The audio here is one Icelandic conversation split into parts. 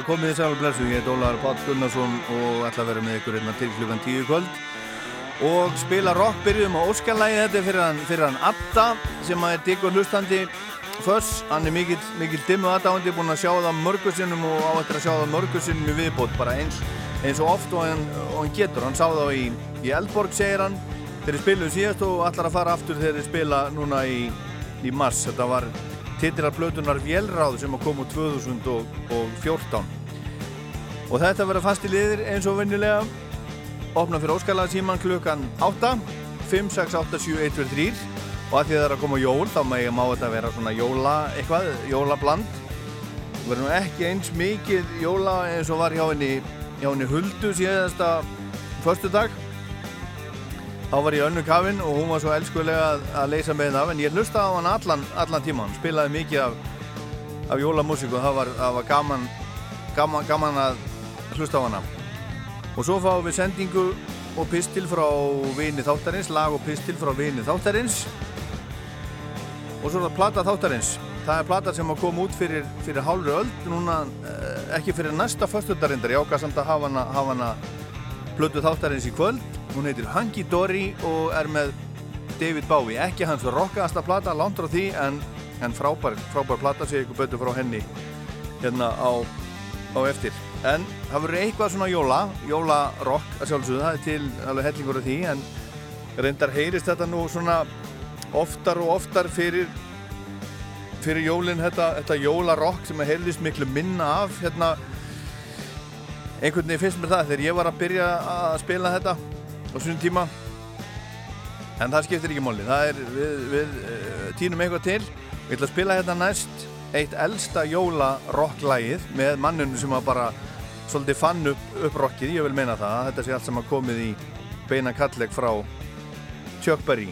Það, komið þið sæl og blessu, ég heit Ólaður Páll Gunnarsson og ætla að vera með ykkur hérna til klukkan 10 kvöld. Og spila rock, byrjum á Óskarlægi, þetta fyrir hann, fyrir hann Atta sem er diggur hlustandi. Föss, hann er mikill, mikill dimmu aðdáðandi, búinn að sjá það mörgursinnum og á eftir að sjá það mörgursinnum í viðbót, bara eins, eins og oft og hann, og hann getur, hann sá það í, í Eldborg, segir hann, þeir spiluðu síðast og ætlar að fara aftur þeir spila núna í, í mars, þetta var titrar blötunar Vélráð sem kom úr 2014 og þetta verður fast í liðir eins og vennilega opna fyrir óskalega síman klukkan 8 5, 6, 8, 7, 1, 2, 3 og að því það er að koma jól þá má þetta vera svona jóla eitthvað, jólabland. Það verður nú ekki eins mikið jóla eins og var hjá henni hjá henni Huldu síðasta förstu dag þá var ég önnu kafinn og hún var svo elskulega að, leysa með það en ég hlusta á hann allan, allan tíman spilaði mikið af, af jólamúsíku og það var, það var gaman, gaman, gaman að hlusta á hana. Og svo fáum við sendingu og pistil frá vini þáttarins lag og pistil frá vini þáttarins. Og svo er það plata þáttarins. Það er plata sem að koma út fyrir, fyrir hálfri öll núna eh, ekki fyrir næsta föstudarindar ég ákast samt að hafa hana, hana plötu þáttarins í kvöld hún heitir Hunky Dory og er með David Bowie, ekki hans rockaðasta plata, langt frá því en, en frábær, frábær plata sé ykkur betur frá henni hérna á, á eftir. En það verður eitthvað svona jóla jólarokk að sjálfsögðu, það er til alveg hellingur af því en reyndar heyrist þetta nú svona oftar og oftar fyrir fyrir jólinn þetta, þetta jólarokk sem að heyrðist miklu minna af hérna einhvern veginn finnst mér það þegar ég var að byrja að spila þetta á svonum tíma. En það skiptir ekki móli við, við uh, týnum eitthvað til. Við ætlum að spila hérna næst eitt eldsta jólarocklægið með mannunum sem að bara svolítið fann upp, upp rockið, ég vil meina það. Þetta sé allt sem að komið í beina kalleg frá Chuck Berry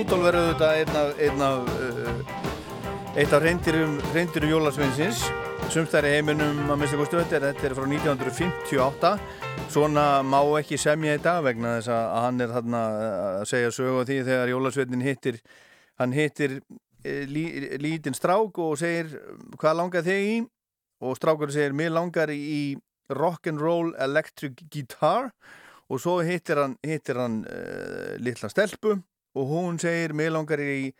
like a Rudolph. man. Rudolph verður þetta einn af, einn af, uh, eitt af reyndirum, reyndirum jólasveinsins. Sumstæri heiminum að mista kostu þetta er, er frá 1958. Svona má ekki semja í dag vegna þess að hann er þarna að segja sögu á því þegar jólasveinin hittir, hann hittir eh, lí, lítinn strák og segir hvað langar þig í? Og strákur segir, mér langar í rock'n'roll electric guitar og svo hittir hann, hittir hann uh, litla stelpu og hún segir mér langar í,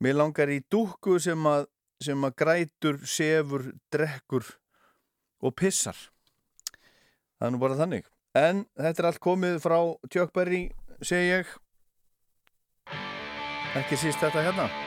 mér langar í dúkku sem að, sem að grætur, sefur, drekkur og pissar. Það er nú bara þannig. En þetta er allt komið frá Tjökberri segi ég. Ekki síst þetta hérna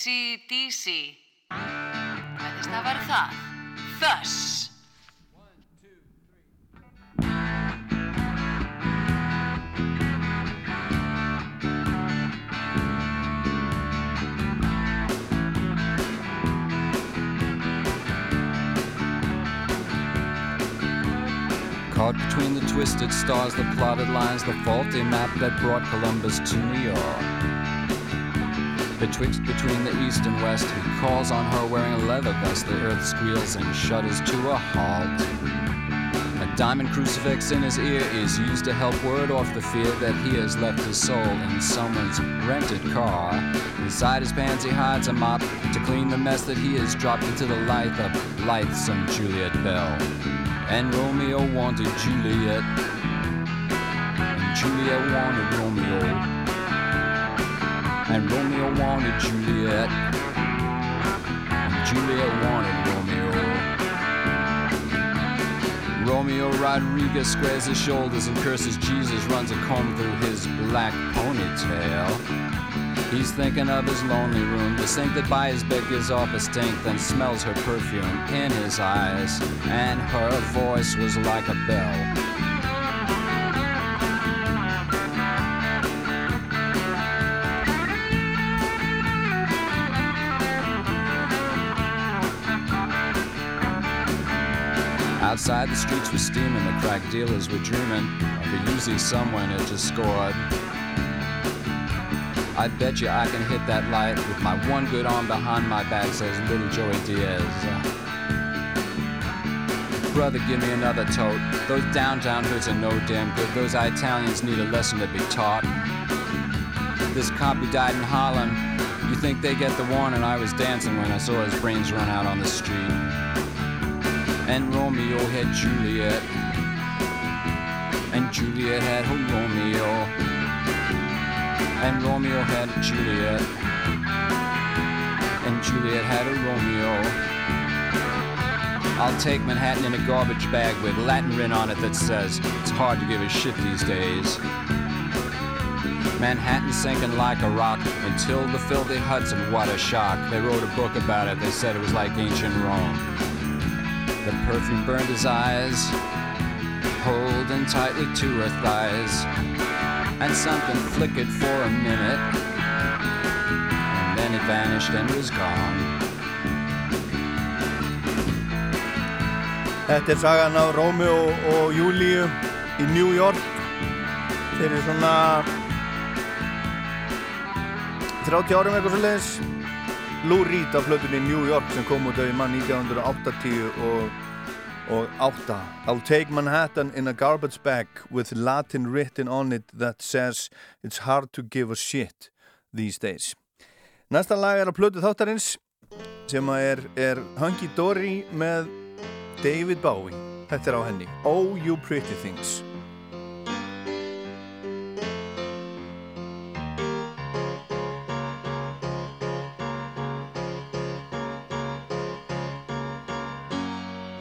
Hvernig það var það? Þess Caught between the twisted stars, the plotted lines, the faulty map that brought Columbus to New York. Betwixt between the east and west, he calls on her wearing a leather vest. The earth squeals and shudders to a halt. A diamond crucifix in his ear is used to help ward off the fear that he has left his soul in someone's rented car. Inside his pants, he hides a mop to clean the mess that he has dropped into the light of lightsome Juliet Bell. And Romeo wanted Juliet, and Juliet wanted Romeo, and Romeo wanted Juliet, and Juliet wanted Romeo. Romeo Rodriguez squares his shoulders and curses Jesus, runs a comb through his black ponytail. He's thinking of his lonely room, the sink that by his bed gives off a stink, then smells her perfume in his eyes, and her voice was like a bell. Outside, the streets were steaming, the crack dealers were dreaming of a Uzi someone had just scored. I bet you I can hit that light with my one good arm behind my back, says little Joey Diaz. Brother, give me another tote. Those downtown hoods are no damn good. Those Italians need a lesson to be taught. This cop who died in Holland, you think they get the warning? I was dancing when I saw his brains run out on the street. And Romeo had Juliet, and Juliet had her Romeo, and Romeo had Juliet, and Juliet had a Romeo. I'll take Manhattan in a garbage bag with Latin written on it that says, it's hard to give a shit these days. Manhattan sinking like a rock until the filthy Hudson, what a shock. They wrote a book about it, they said it was like ancient Rome. The perfume burned his eyes, holding tightly to her thighs, and something flickered for a minute, and then it vanished and was gone. Þetta er sagan af Rómeo og Júlíu í New York. Fyrir svona 30 árum eitthvað svo leiðis Lou Reed af flötunni New York sem kom út af í mann 1980 og, og 8 I'll take Manhattan in a garbage bag with Latin written on it that says it's hard to give a shit these days. Næsta lag er að plötu þáttarins sem er, er Hunky Dory með David Bowie. Þetta er á henni. Oh You Pretty Things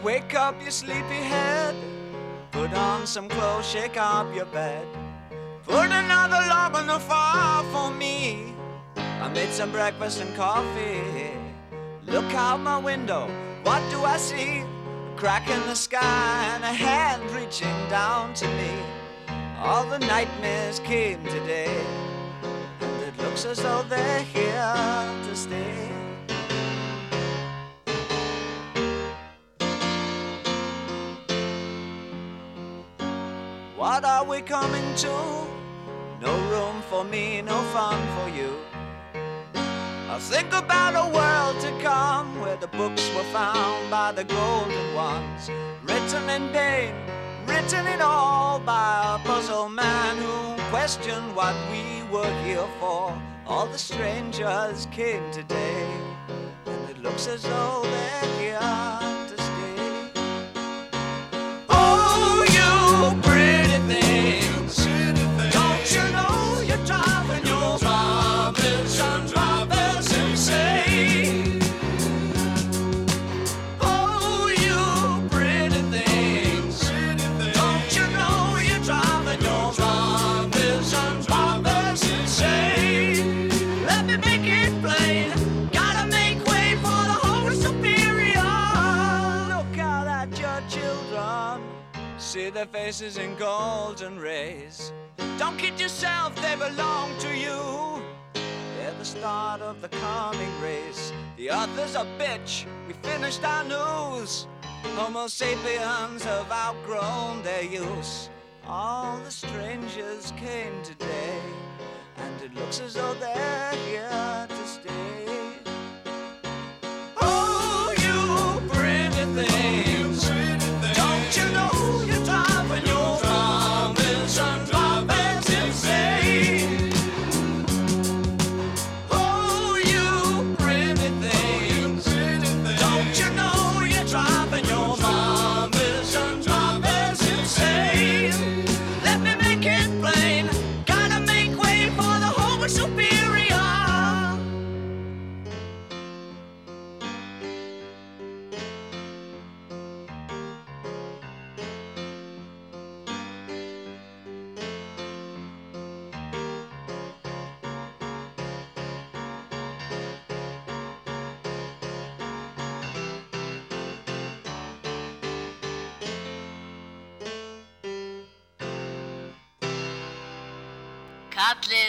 Wake up, you sleepy head. Put on some clothes, shake up your bed. Put another log on the fire for me. I made some breakfast and coffee. Look out my window, what do I see? A crack in the sky and a hand reaching down to me. All the nightmares came today, and it looks as though they're here to stay. What are we coming to? No room for me, no fun for you. I think about a world to come where the books were found by the golden ones, written in pain, written in all by a puzzle man who questioned what we were here for. All the strangers came today, and it looks as though they're here faces in golden rays. Don't kid yourself, they belong to you. They're the start of the coming race. The others a bitch. We finished our news. Homo sapiens have outgrown their use. All the strangers came today, and it looks as though they're here to stay.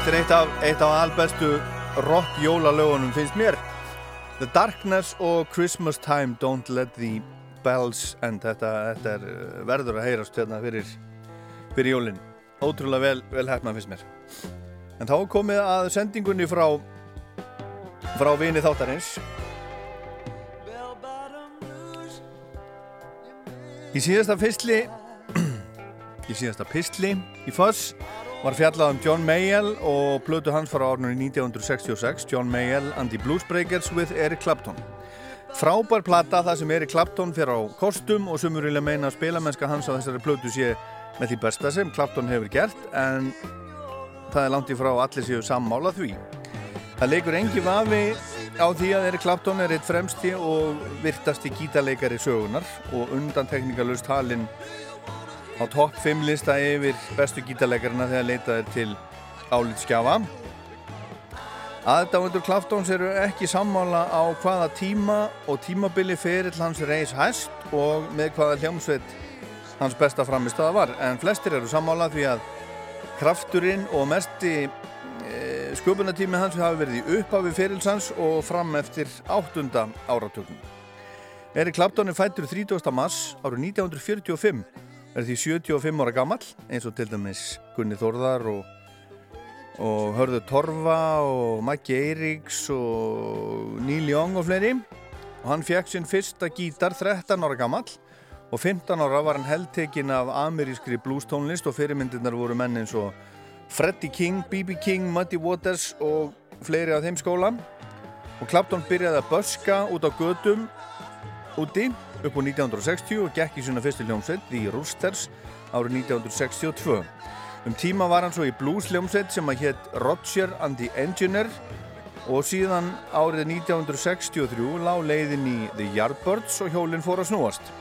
Þetta er eitt af, eitt af albestu rock jólalögunum finnst mér. The Darkness og Christmas Time Don't Let the Bells End. Þetta, þetta er uh, verður að heyrast hérna fyrir, fyrir jólin. Ótrúlega vel, vel hefna finnst mér. En þá komið að sendingunni frá frá vini þáttarins. Í síðasta fyrstli í síðasta pistli í Foss var fjallað um John Mayall og plötu hans frá árunni 1966 John Mayall and the Bluesbreakers with Eric Clapton. Frábær plata það sem Eric Clapton fyrir á kostum og sumur vilja meina að spilamennska hans á þessari plötu sé með því besta sem Clapton hefur gert en það er langt í frá allir séu sammála því. Það leikur engi vafi á því að Eric Clapton er eitt fremsti og virtasti gítarleikari sögunar og undan teknikalust halinn á topp 5 lista yfir bestu gítarleikarina þegar leitað er til álitskjafa. Aðdáendur Klaftóns eru ekki sammála á hvaða tíma og tímabili ferill hans reis hæst og með hvaða hljómsveit hans besta framistaða var. En flestir eru sammála því að krafturinn og mesti e, sköpunatími hans hafi verið í upphafi ferils hans og fram eftir áttunda áratöknum. Erik Clapton er fættur 30. mars árið 1945 er því 75 ára gammal eins og til dæmis Gunni Þórðar og, og Hörður Torfa og Maggi Eiríks og Neil Young og fleiri og hann fekk sinn fyrsta gítar 13 ára gamall og 15 ára var hann heldtekinn af amerískri bluestónlist og fyrirmyndirnar voru menn eins og Freddie King, B.B. King, Muddy Waters og fleiri af þeim skóla og Clapton byrjaði að börska út á gödum úti upp á 1960 og gekk í svona fyrstu hljómsveit The Roosters árið 1962 um tíma var hann svo í blues hljómsveit sem að hétt Roger and the Engineer og síðan árið 1963 lág leiðin í The Yardbirds og hjólinn fór að snúast.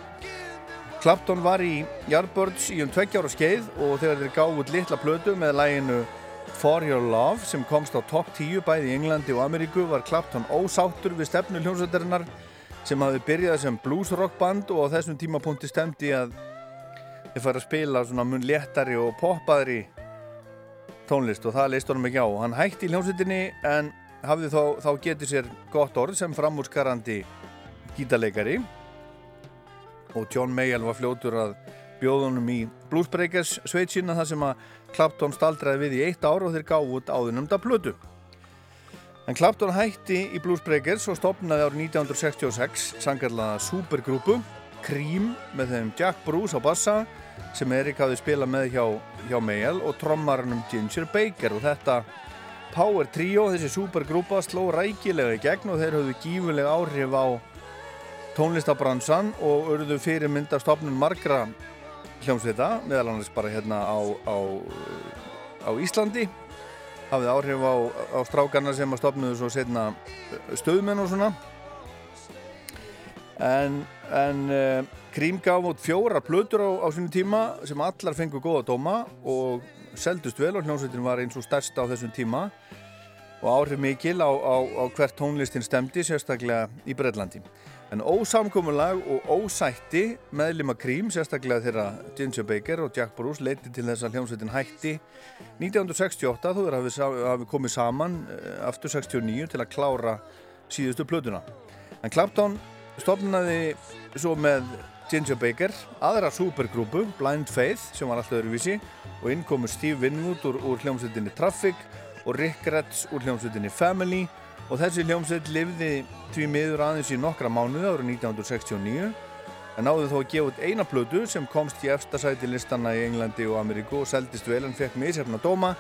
Clapton var í Yardbirds í um tveggjára skeið og þegar þeir gáðu út litla plötu með læginu For Your Love sem komst á topp 10 bæði í Englandi og Ameríku var Clapton ósáttur við stefnu hljómsveitarinnar sem hafi byrjað sem blues rock band og á þessum tímapunkti stemdi að þeir fara að spila svona mun léttari og poppaðri tónlist og það leist honum ekki á. Hann hætti í hljómsveitinni en hafði þá, þá getið sér gott orð sem framúrskarandi gítarleikari og John Mayall var fljótur að bjóðunum í Bluesbreakers sveit sína þar sem að Clapton staldraði við í eitt ár og þeir gáðu út áðunumda plötu. En Clapton hætti í Bluesbreakers og stopnaði árið 1966 sangarlaða supergrúpu Cream með þeim Jack Bruce á bassa sem Erik hafði spilað með hjá, hjá Mayall og trommarnum Ginger Baker. Og þetta Power Trio, þessi supergrúpa sló rækilega í gegn og þeir höfðu gífulega áhrif á tónlistabransan og örðu fyrirmynd af stopnum margra hljómsveita, meðal annars bara hérna á, á, á Íslandi hafði áhrif á, á strákarna sem að stopnuðu svo setna stöðmenn og svona. En, en uh, Krím gaf út fjóra plötur á, á sinu tíma sem allar fengu góða dóma og seldust vel og hljómsveitin var eins og stærsta á þessum tíma. Og áhrif mikil á, á hvert tónlistin stemdi sérstaklega í Breitlandi En ósamkomulag og ósætti meðlima krím, sérstaklega þeirra Ginger Baker og Jack Bruce leiti til þess að hljómsveitin hætti 1968 þú er að hafi komið saman eh, aftur 69 til að klára síðustu plötuna. En Clapton stopnaði svo með Ginger Baker aðra supergrúpu, Blind Faith, sem var alltaf öðruvísi og inn komu Steve Winwood úr, úr hljómsveitinni Traffic og Rick Retz úr hljómsveitinni Family og þessi hljómsveit lifði því miður aðeins í nokkra mánuði árið 1969 en náðu þó að gefa út eina plötu sem komst í efstasæti listanna í Englandi og Ameríku og seldist vel en fekk misjafna dóma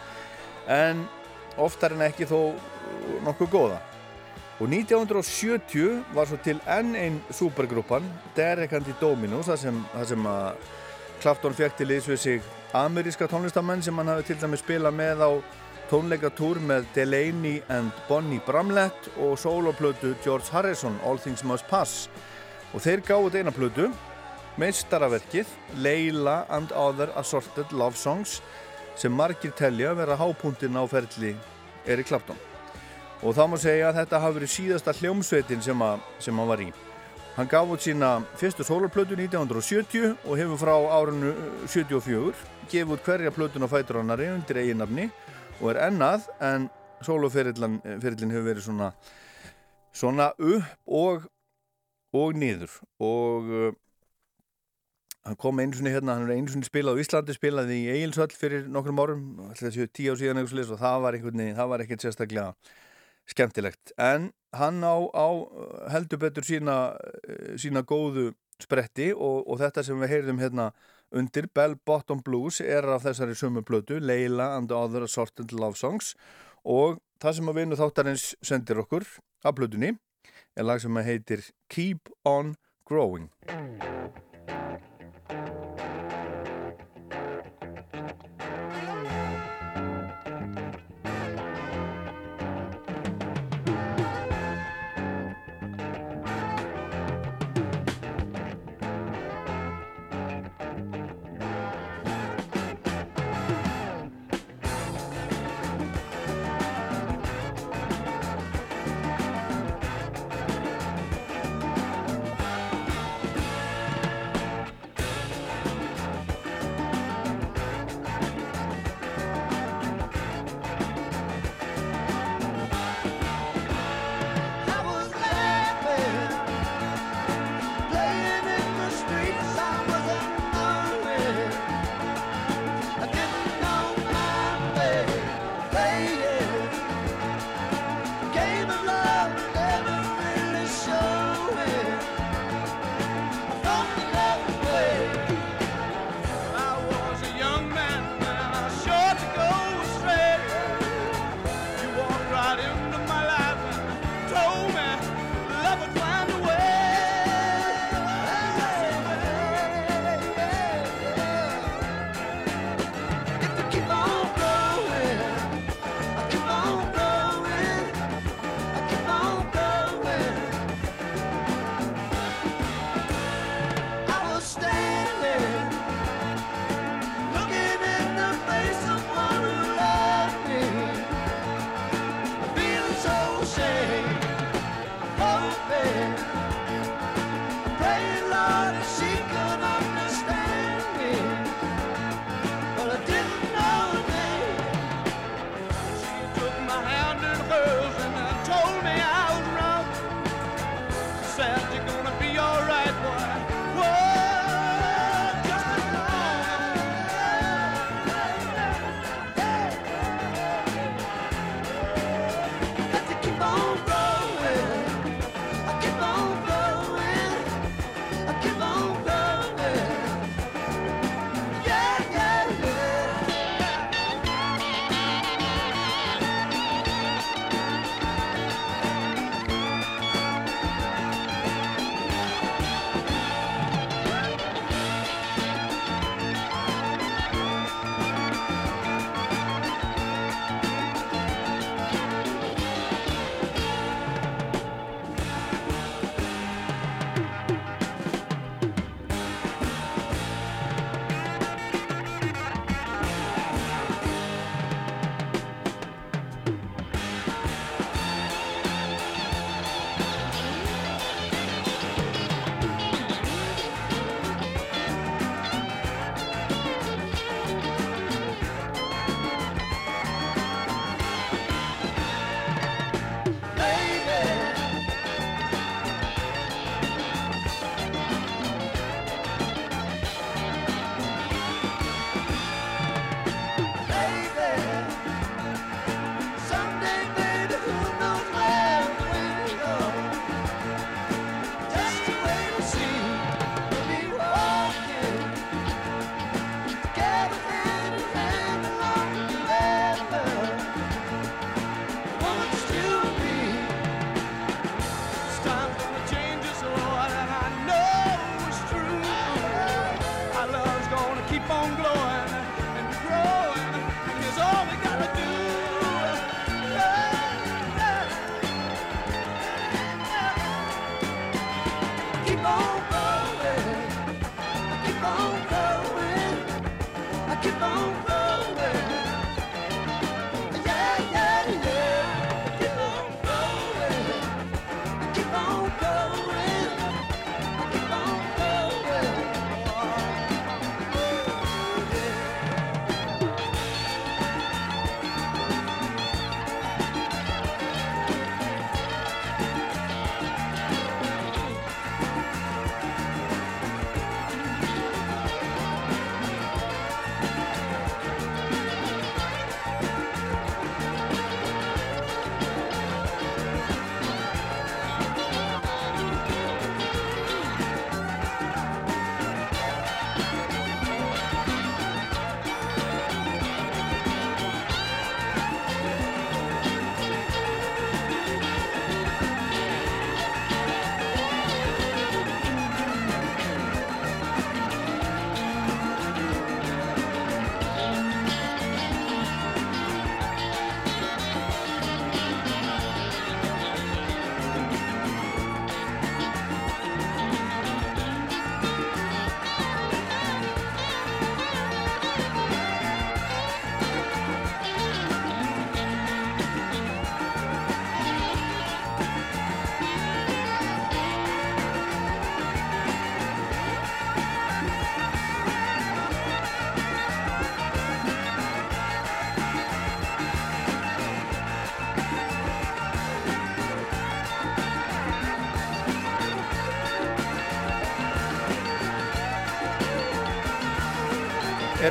en oftar en ekki þó nokkuð góða. Og 1970 var svo til enn einn supergrúpan, Derek and the Dominos, þar sem, sem að Clapton fekk til liðs við sig ameríska tónlistamenn sem hann hafi til dæmis spilað með á tónleikatúr með Delaney and Bonnie Bramlett og soloplötu George Harrison, All Things Must Pass. Og þeir gáðu eina plötu, meistaraverkið Leila and Other Assorted Love Songs sem margir telja að vera hápuntinn á ferli Eric Clapton. Og þá má segja að þetta hafi verið síðasta hljómsveitin sem, að, sem hann var í. Hann gaf út sína fyrstu soloplötu 1970 og hefur frá árinu 74 gefið út hverja plötun á fæturannari undir eiginnafni og er ennað en soloferillin hefur verið svona svona upp og og niður. Og uh, hann kom einu sinni hérna, hann er einu sinni spilað á Íslandi spilaði í Egilshöll fyrir nokkrum árum þessi tíu á síðan og það var einhvern veginn, það var ekkert sérstaklega skemmtilegt, en hann á, á heldur betur sína sína góðu spretti og, og þetta sem við heyrðum hérna undir Bell Bottom Blues er af þessari sumu blötu, Leila and Other Assorted Love Songs og það sem að vinu þáttarins sendir okkur af blötunni er lag sem heitir Keep On Growing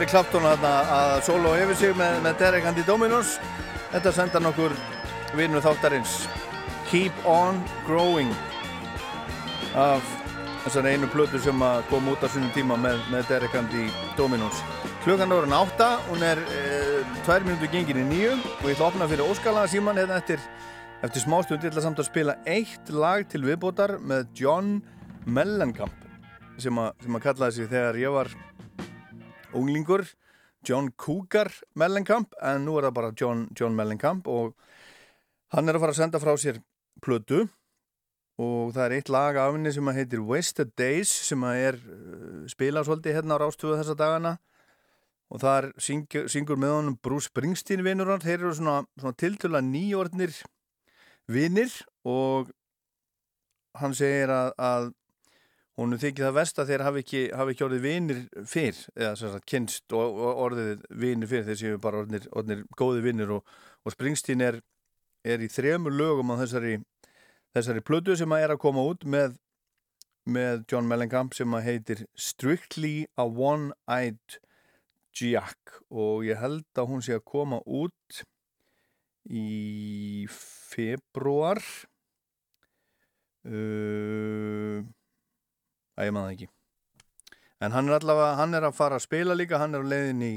Clapton að, solo yfir sig með, með Derek and the Dominos. Þetta senda nokkur vinnu þáttarins. Keep On Growing. Af þessar einu plötu sem kom út á sunnum tíma með, með Derek and the Dominos. Klukkan orðin átta hún er e, tvær minúti gengin í nýju og ég ætla að opna fyrir Óskalaga síman hérna eftir, eftir smástund ég ætla samt að spila eitt lag til viðbótar með John Mellencamp sem að, sem að kallaði sig þegar ég var unglingur John Cougar Mellencamp en nú er það bara John, John Mellencamp og hann er að fara að senda frá sér plötu. Og það er eitt lag af henni sem heitir Wasted Days sem er uh, spilað svolítið hérna á rástöfu þessa dagana. Og þar syngur, syngur með honum Bruce Springsteen vinnur hann, þeir eru svona, svona tiltöla nýjordnir vinnir og hann segir að, að hún þykir það vest að þeir hafi ekki, hafi ekki orðið vinir fyrr eða sagt kynst og, og orðið vinir fyrr þeir séu bara orðnir, orðnir góði vinir og, og Springsteen er, er í þremur lögum á þessari, þessari plödu sem að er að koma út með, með John Mellencamp sem að heitir Strictly a One-Eyed Jack. Og ég held að hún sé að koma út í februar. Uh, að ég maður ekki. En hann er allavega, hann er að fara að spila líka hann er á leiðin í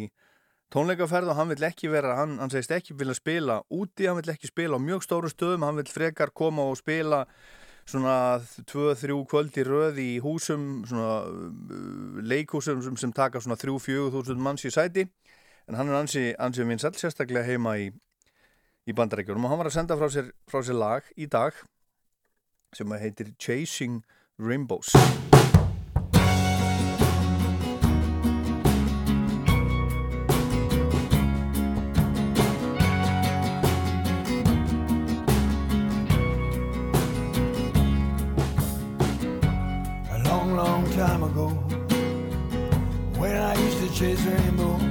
tónleikaferð og hann vill ekki vera, hann, hann segist ekki vilja spila úti, hann vill ekki spila á mjög stóru stöðum, hann vill frekar koma og spila svona 2-3 kvöld í röð í húsum svona uh, leikhúsum sem, sem taka svona 3-4 þúsund manns í sæti. En hann er ansi, ansi vinsall sérstaklega heima í, í bandarækjunum og hann var að senda frá sér, frá sér lag í dag sem heitir Chasing Rainbows chase rainbows,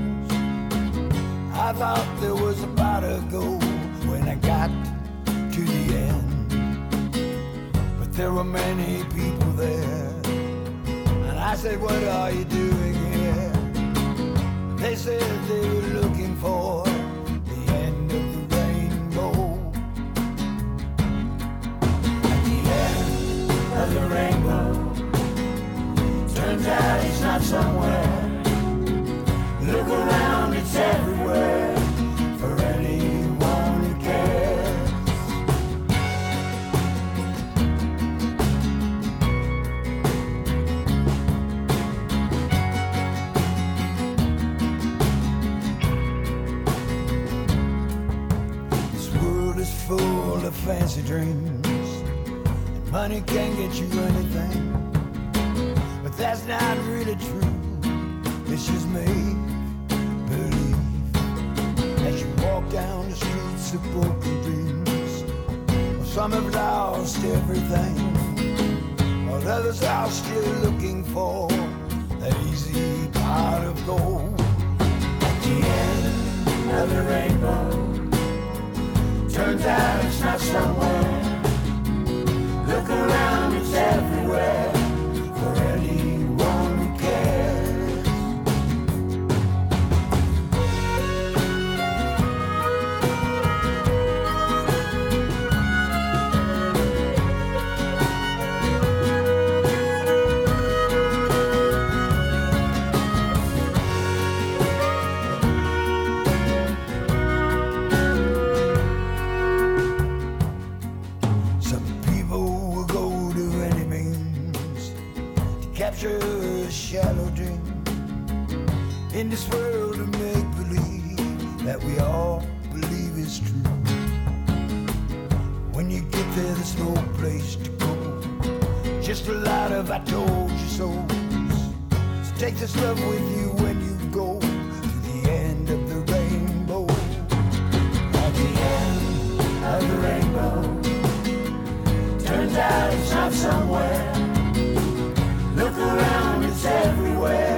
I thought there was a pot of gold when I got to the end. But there were many people there, and I said, What are you doing here? They said they were looking for the end of the rainbow. The end of the rainbow. Turns out it's not somewhere. Look around, it's everywhere. For anyone who cares. This world is full of fancy dreams. And money can't get you anything. But that's not really true. It's just make walk down the streets of broken dreams, some have lost everything, while others are still looking for that easy pot of gold. At the end of the rainbow, turns out it's not somewhere. Look around, it's everywhere shallow dream in this world of make believe that we all believe is true. When you get there, there's no place to go. Just a lot of I told you so's. So take this love with you when you go to the end of the rainbow. At the end of the rainbow. Turns out it's not somewhere everywhere.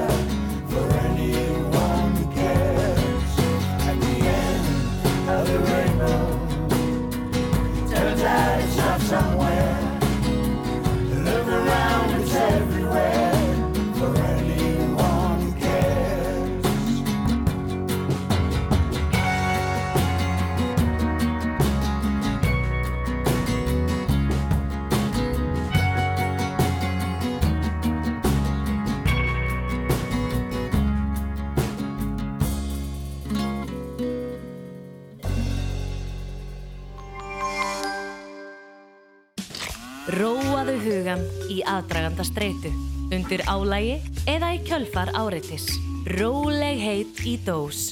Aðdraganda streitu, undir álægi eða í kjölfar áreitis. Róleg heit í dós.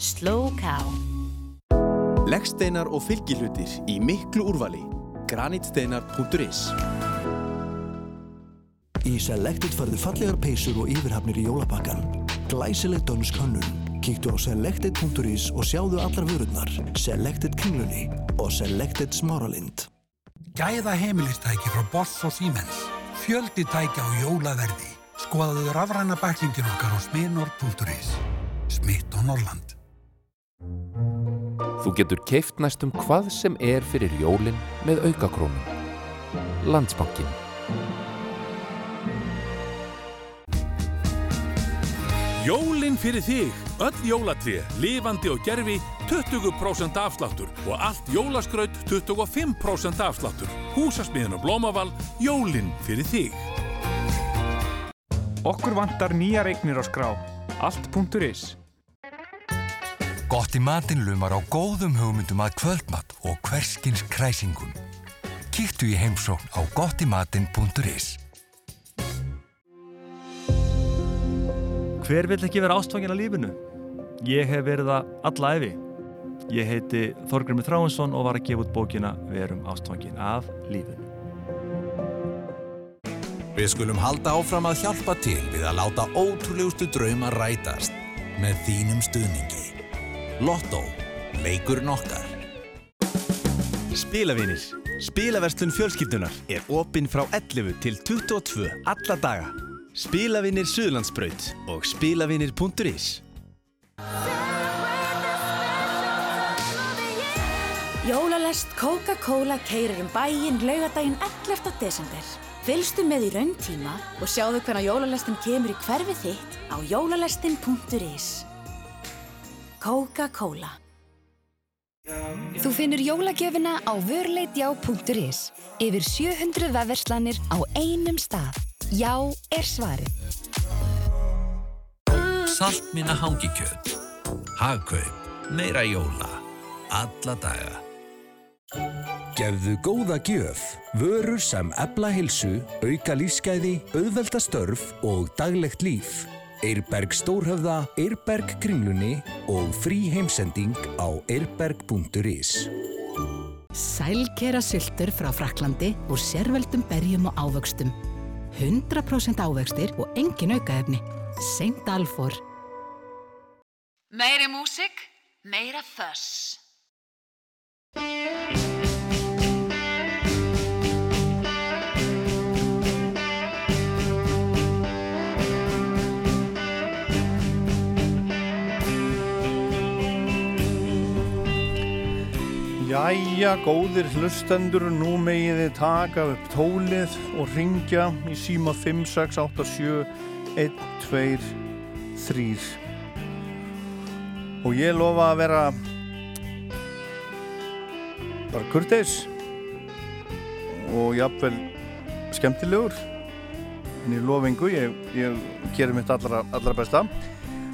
Slow Cow. Leggsteinar og fylgihlutir í miklu úrvali. Granitsteinar.is Í Selected farðu fallegar peysur og yfirhafnir í jólabakkan. Glæsileg dönsk hönnun. Kíktu á selected.is og sjáðu allar vörurnar. Selected Kringlunni og Selected Smáralind. Gæða heimilistæki frá Boss og Siemens. Fjöldi tækja á jólaverði. Skoðaðu rafræna bæklingin okkar á smiðnord.is. Smitt og Norrland. Þú getur keift næstum hvað sem er fyrir jólin með aukakrónum. Landsbankin. Jólin fyrir þig, öll jólatré, lifandi og gerfi, 20% afsláttur og allt jólaskraut 25% afsláttur. Húsasmiðin og blómaval, jólin fyrir þig. Okkur vantar nýjar eignir á skrá. Allt.is Gott í matinn lumar á góðum hugmyndum að kvöldmatt og hverskins kræsingum. Kíktu í heimsókn á gottimatinn.is Hver vill ekki vera ástfangin að lífinu? Ég hef verið það alla efi. Ég heiti Þorgrymur Þráinsson og var að gefa út bókina Verum ástfangin af lífinu. Við skulum halda áfram að hjálpa til við að láta ótrúlegustu drauma rætast með þínum stuðningi. Lotto. Leikurinn okkar. Spilavinir. Spilaverslun fjölskyldunar er opinn frá 11 til 22 alla daga. Spilavinir Suðlandsbraut og spilavinir.is Jólalest Coca-Cola keirir um bæinn laugadaginn 11. desember. Fylgstu með í raun tíma og sjáðu hvernig jólalestin kemur í hverfi þitt á jólalestin.is. Coca-Cola Þú finnur jólagjöfina á vörleitjá.is. Yfir 700 vefverslanir á einum stað. Já er svarið. Saltminna hangikjöt. Hagkaup. Meira jóla. Alla daga. Gefðu góða gjöf, vörur sem ebla hilsu, auka lífsgæði, auðvelda störf og daglegt líf. Eirberg Stórhöfða, Eirberg Kringlunni og frí heimsending á eirberg.is. Sælkera syltur frá Fraklandi og sérveldum berjum og ávöxtum. 100% ávöxtir og engin aukaefni. Seint Alfor. Meiri músik, meira þöss. Jæja, góðir hlustendur, nú megið þið taka upp tólið og ringja í síma 5, 6, 8, 7, 1, 2, 3. Og ég lofa að vera bara kurteis og jafnvel skemmtilegur. En ég lofa yngu, ég, ég gerir mitt allra, allra besta.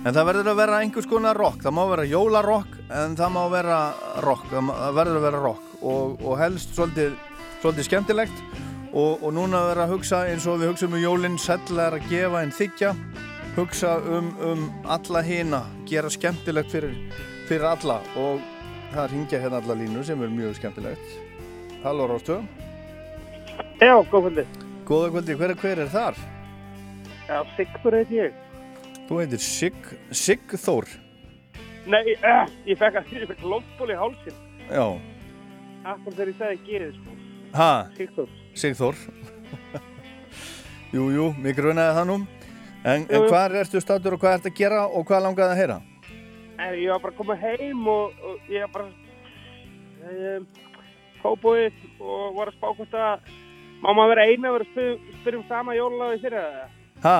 En það verður að vera einhvers konar rock, það má vera jólarokk en það má vera rock, það verður að vera rock og, og helst svolítið, svolítið skemmtilegt og, og núna verður að hugsa eins og við hugsaum um jólinn, sella er að gefa en þykja, hugsa um, um alla hina, gera skemmtilegt fyrir, fyrir alla og það ringja hérna alla línu sem er mjög skemmtilegt. Halló Róstu. Já, góð kvöldi. Góða kvöldi, hver, hver er þar? Já, Sigfur heit ég. Þú heitir Sig, Sigþór. Nei, uh, ég fekk að ég fekk loftból í hálsin. Já. Akkur þegar ég sagði gerið, sko. Ha? Sigþór. Sigþór. jú, jú, mig grunaði það nú. En, en hvað ertu stattur og hvað ertu að gera og hvað langaði að heyra? En ég var bara að koma heim og, og ég var bara um, fóbúið og var að spá hvort að má maður vera einhæfur og spyrja, spyrja um sama jólalagi fyrir það? Ha?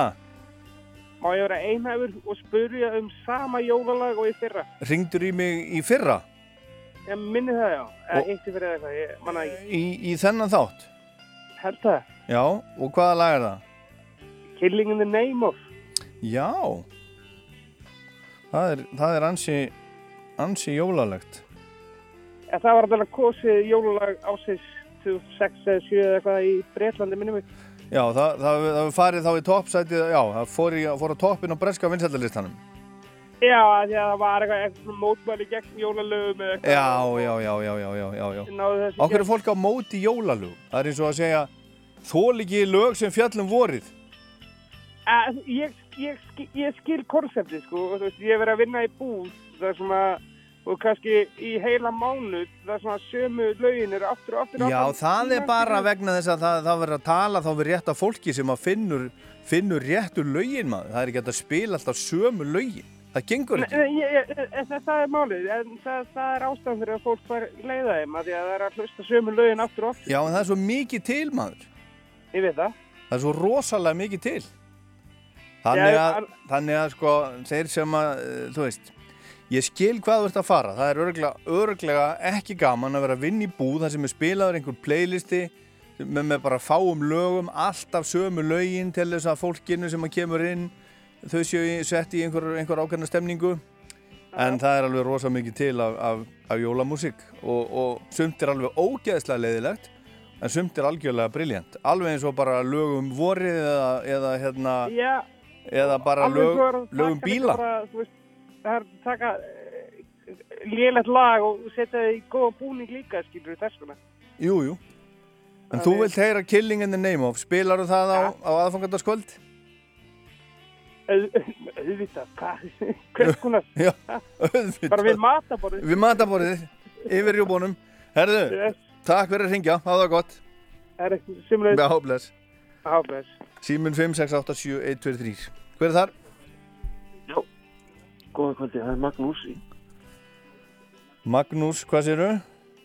Má ég vera einhæfur og spyrja um sama jólalag og í fyrra? Ringdur í mig í fyrra? Ég minni það já, eða eitt í fyrra eða eitthvað, ég manna ekki. Í, í þennan þátt? Held það. Já, og hvaða lag er það? Killing in the name of. Já. Það er, það er ansi, ansi jólalegt. En það var alltaf kosið jólalag ásins 2006 eða 7 eða eitthvað í Breitlandi minnum mig. Já, það, það, það farið þá í toppsætið, já, það fór, í, fór á toppin á breska vinsældalistanum. Já, að það var eitthvað, eitthvað mótmæli gegn jólalögum eða eitthvað. Já, já, já, já, já, já, já, Okkur er fólk á móti jólalög. Það er eins og að segja, þól ekki lög sem fjallum vorið. Eh, Ég, ég, ég skil konseptið, sko, og þú veist, ég hef verið að vinna í búð, það er svona, og kannski í heila mánuð, það er svona sömu lögin eru aftur og aftur Já, aftur. það er bara vegna þess að það, það verður að tala þá við rétt af fólki sem að finnur, finnur réttur lögin maður. Það er ekki að spila alltaf sömu lögin. Það gengur ekki. ég- ég- en það, það er málið, en það, það er ástæðan fyrir að fólk fær leiða þeim, að því að það er að hlusta sömu lögin aftur og aftur. Já, en það er svo mikið til maður. Ég veit það. Það er svo rosalega mikið til. Þannig Já, að, þannig að sko, ég skil hvað þú ert að fara. Það er örglega, örglega ekki gaman að vera að vinna í búð þar sem er spilaður einhver playlisti með, með bara fáum lögum, alltaf sömu lögin til þess að fólkinu sem að kemur inn, þau séu sett í einhver, einhver ákveðna stemningu. En það er alveg rosa mikið til af, af, af jólamúsík og, og sumt er alveg ógeðslega leiðilegt en sumt er algjörlega briljant. Alveg eins og bara lögum vorið eða, eða hérna, eða bara lög, lögum bíla. Bara, veist, það er að taka lélegt lag og setja það í góða búning líka, skilur við þess vegna. Jú, jú. En þú vilt heyra Killing in the Name of. Spilar þú það á, á aðfangandaskvöld? Auðvitað, hvað? Hvers konar? Já, auðvitað. Bara við mataborðið. Við mataborðið, yfir rjúbónum. Herðu, Yes. takk fyrir að ringja, hafa það gott. Það er simlega... Já, bless. Já, bless. Símun 5687123. Hver er þar? Góða kvöldi, það er Magnús Magnús, hvað sérðu?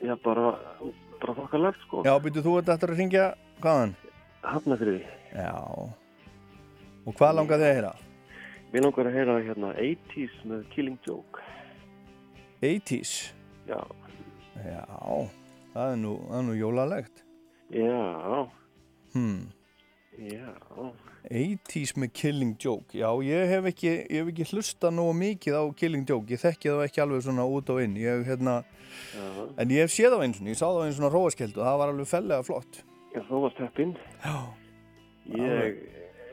já bara, bara þokkalegt sko. Já, byrju þú þetta eftir að ringja, hvaðan? Hafnafriði. Já. Og hvað langar þið að heyra? Mér langar að heyra hérna 80s með Killing Joke. 80s? Já. Já, það er nú, það er nú jólalegt. Já, Hmm. já. 80s með Killing Joke Já, ég hef ekki, ég hef ekki hlusta nógu mikið á Killing Joke, ég þekki það ekki alveg svona út og inn ég, hérna, Já. en ég hef séð á eins og ég sá það á eins svona róaskeld og það var alveg fellega flott Já, þú varst heppinn. Já. Ég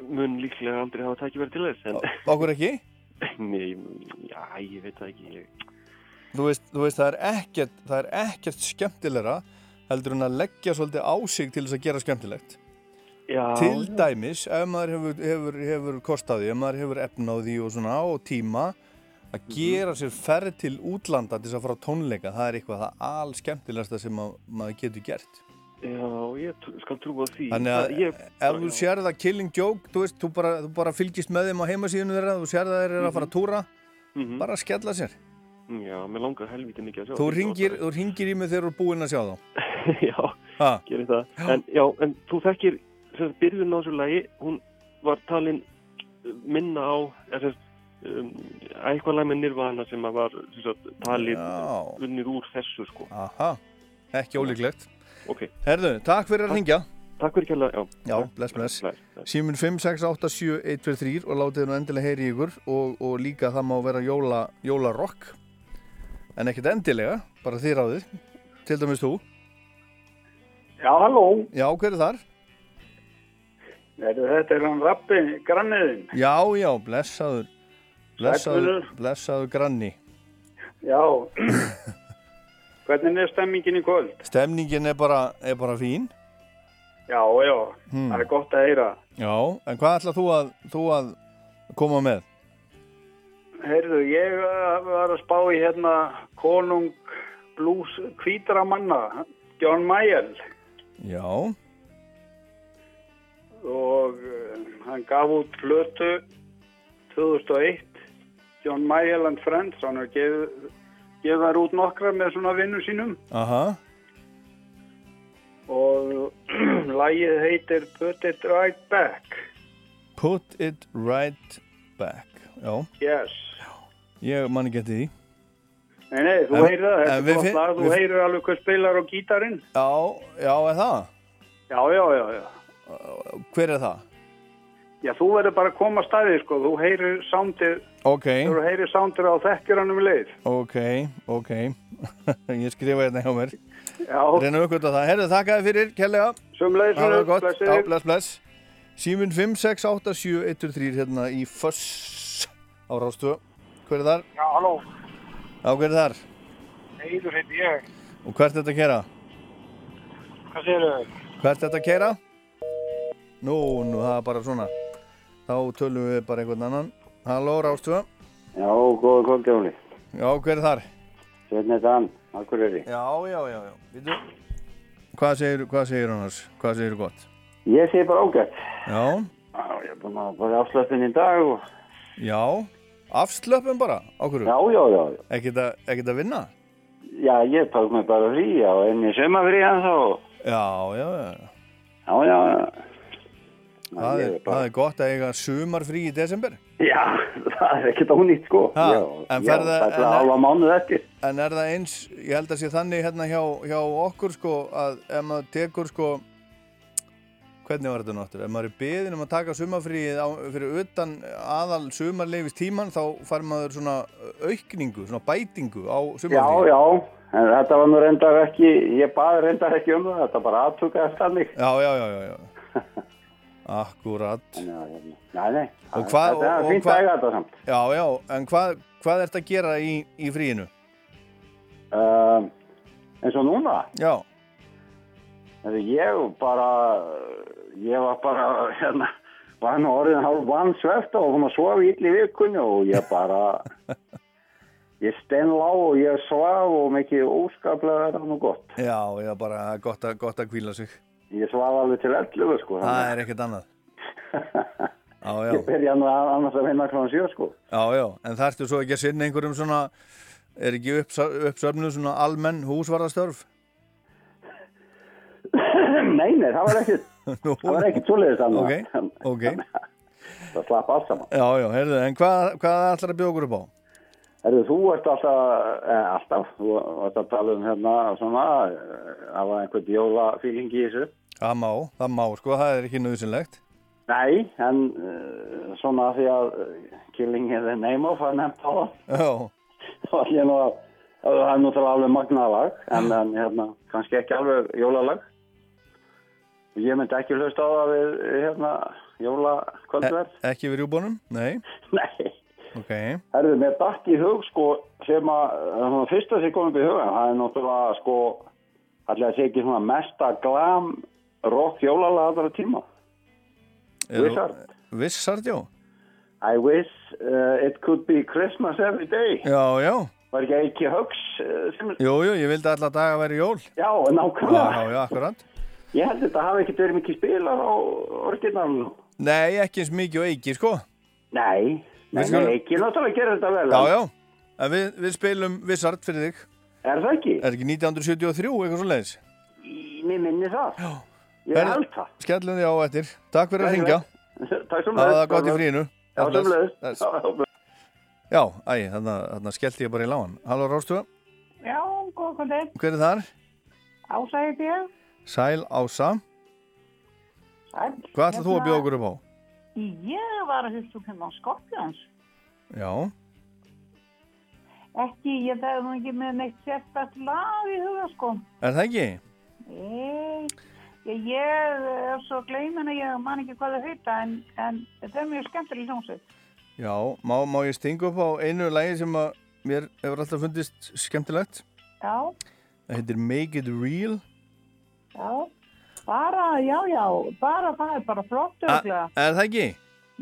mun líklega aldrei hafa tækifæri til þess, en... Okkur ekki? Nei, já, ég veit það ekki. Ég... Þú veist, þú veist það, er ekkert, það er ekkert skemmtilegra heldur en að leggja svolítið á sig til þess að gera skemmtilegt Já, til já. dæmis, ef maður hefur, hefur, hefur kostaði, ef maður hefur efna á því og svona og tíma að Mhm. gera sér ferð til útlanda til þess að fara á tónleika, það er eitthvað það all skemmtilegasta sem að, maður getur gert Já, ég trú, skal trúa því. Þannig að ég, ef þú sér það Killing Joke, þú veist, þú bara, þú bara fylgist með þeim á heimasíðinu þeirra, þú sér það þeir eru að fara að túra, Mhm. bara skella sér. Já, mér langar helviti mikið að sjá. Þú ringir, þú ringir í mig þegar þú er búinn að sjá þá. já, Ha? gerir það. En, já, en þú þekkir, sem byrjun á þessu lagi, hún var talin uh, minna á, eða um, eitthvað lag með nirvana sem að var, sagt, talið Já. unnið úr þessu, sko. Aha, ekki ólíklegt. Ok. Herðu, takk fyrir að ringja. Takk fyrir kjalla, já. Já, bless, bless. Símun 5687123 og látið nú endilega heyri í ykkur og, og líka það má vera jóla, jólarokk en ekkert endilega, bara þið ráðið til dæmis þú. Já, halló. Já, hver er þar? Þetta er hann Rappi, granniðinn. Já, já, blessaður blessaður, blessaður granni Já. Hvernig er stemmingin í kvöld? Stemningin er bara, er bara fín Já, já, Hmm. það er gott að heyra. Já, en hvað ætlað þú að, þú að koma með? Heyrðu, ég uh, var að spá í hérna konung blues hvítra manna, John Mayall. Já, Og uh, hann gaf út flötu 2001, John Mayall and Friends. Hann har gefið þær út nokkra með svona vinnu sínum. aha Og lagið heitir Put It Right Back. Put it right back Já, Yes. ég man ekki eftir því Nei, nei, þú heyrir það, þetta er gott lag, þú heyrir alveg hvað spilar á gítarinn. Já, já, er það? Já, já, já, já. Hver er það? Já, þú verður bara að koma að staði, sko, þú heyrir soundið, Ok, þú heyrir soundið á þekkjuranum leið. ok, ok Ég skrifa hérna hjá mér Já. Reynum við að það. Herðu, þakka þér fyrir, kellega. Sumleis, Það var gott. Já, bless, bless. Símun 5687123 hérna í Föss á Rástu. Hver er þar? Já, halló, Já, hver er þar? Eidur heiti ég. Og hvert er þetta að kera? Hvað segir þau? Hvert er þetta að kera? Nú, nú, það er bara svona. Þá tölum við bara einhvern annan. Halló, Rástu. Já, góða kvöldi, Óli. Já, hver er þar? Sveitn er Dan, Akureyri. Já, já, já, já. Býtu. Hvað segir, hvað segir annars? Hvað segir gott? Ég segi bara ágætt. Já. Já, ég er búin að bara afslöpun í dag og... Já, afslöpum bara, ákveður. Já, já, já, já. Ekkert að, ekkert að vinna? Já, ég tók mig bara frí á enni sömafrí hans og... Já, já, já. Já, já, já. Það er, það er gott að eiga sumarfrí í desember. Já, það er ekkert ónýtt, sko. Ha, já, en já, það er alveg mánuð eftir. En er það eins, ég held að sé þannig hérna hjá, hjá okkur sko að ef maður tekur sko, hvernig var þetta náttur? Ef maður er beðin um að taka sumarfríið á, fyrir utan aðal sumarleifis tíman þá fær maður svona aukningu, svona bætingu á Já, sumarfríið. já, en þetta var nú reyndar ekki, ég baði reyndar ekki um það, þetta bara aðtugaðist þannig. Já, já, já, já, já. Akkurat. Nei. Og hvað. Já, já, en hvað, hvað ert að gera í, í fríinu? Uh, eins og núna? Já. Ég bara, ég var bara, hérna, var nú orðin hálf vansveft og hún að sofa ítli vikunni og ég bara, ég steinlá og ég svaf og mikið óskaplega er það nú gott. Já, já, bara gott að, gott að kvíla sig. Ég svaf alveg til 11 sko. Það er ekkert annað. Já. Ég byrja annars að vinna kláðan 7 sko. Já, já, en þarftu svo ekki að sinna einhverjum svona, er ekki uppsöfnuð svona almenn húsvarðastörf? nei, nei, það var ekkert, það var ekkert svoleiðis annað. Ok, ok. Það slapp allt saman. Já, já, heyrðu, en hvað, hvað ætlar að bjóða okkur upp á? Herðu, þú ert alltaf, eh, alltaf, þú ert að tala um hérna svona, eh, af einhvern jólafíling í þessu. Það má, það má, sko, það er ekki nöðsynlegt. Nei, en uh, svona því að uh, Killing is the name of að nefnt á það. Já. þá var að það er náttúrulega alveg magnalag, en, en hérna, kannski ekki alveg jólalag. Ég myndi ekki hlusta á það við, hérna, jólakvöldverð. E ekki við rjúbónum? Nei. Nei. Ok. Herðu, mér dætt í hug, sko, sem að, það fyrsta sem kom upp í hugan, það er náttúrulega, sko, að segja ekki svona mesta glam rock jólalag allra tíma. Wizard. Vissart, já. I wish uh, it could be Christmas every day. Já, já. Var ekki ekki högs uh. Jú, jú, ég vildi alla daga væri jól. Já, nákvæmlega. Já, já, akkurat. Ég held þetta hafi ekkert verið mikið spilar á orginalinu. Nei, ekki eins mikið og eiki, sko. Nei, nei, skulum- nei, ekki náttúrulega gera þetta vel. Já, já. En við, við spilum Vissart fyrir þig. Er það ekki? Er ekki 1973, eitthvað svo leiðis? Mér minni það. Já. Ég held það. Skellum því á eftir. Takk fyrir að Nei, ringja. Takk sem Það var gott í fríinu. Já, sömuleiðis. bless. Já, æ, þannig skellti ég bara í lágan. Halló, Rástu, Já, góð kvöldi. hver er þar? Ása heiti ég. Sæl Ása. Sæl. Hvað ætlað þú að bjóða okkur upp á? Ég var að hugsa um hérna Skorpjóns. Já, Ekki, ég er nú ekki með neitt sérstætt lag í huga, sko. er það ekki? Nei, ég, ég er svo gleymin að ég man ekki hvað það heita, en, en þetta er mjög skemmtileg hljómsveit. Já, má, má ég stinga upp á einu lagi sem að mér hefur alltaf fundist skemmtilegt? Já, Það heitir Make It Real. já, bara, já, já, bara það er bara flott öglega. er það ekki?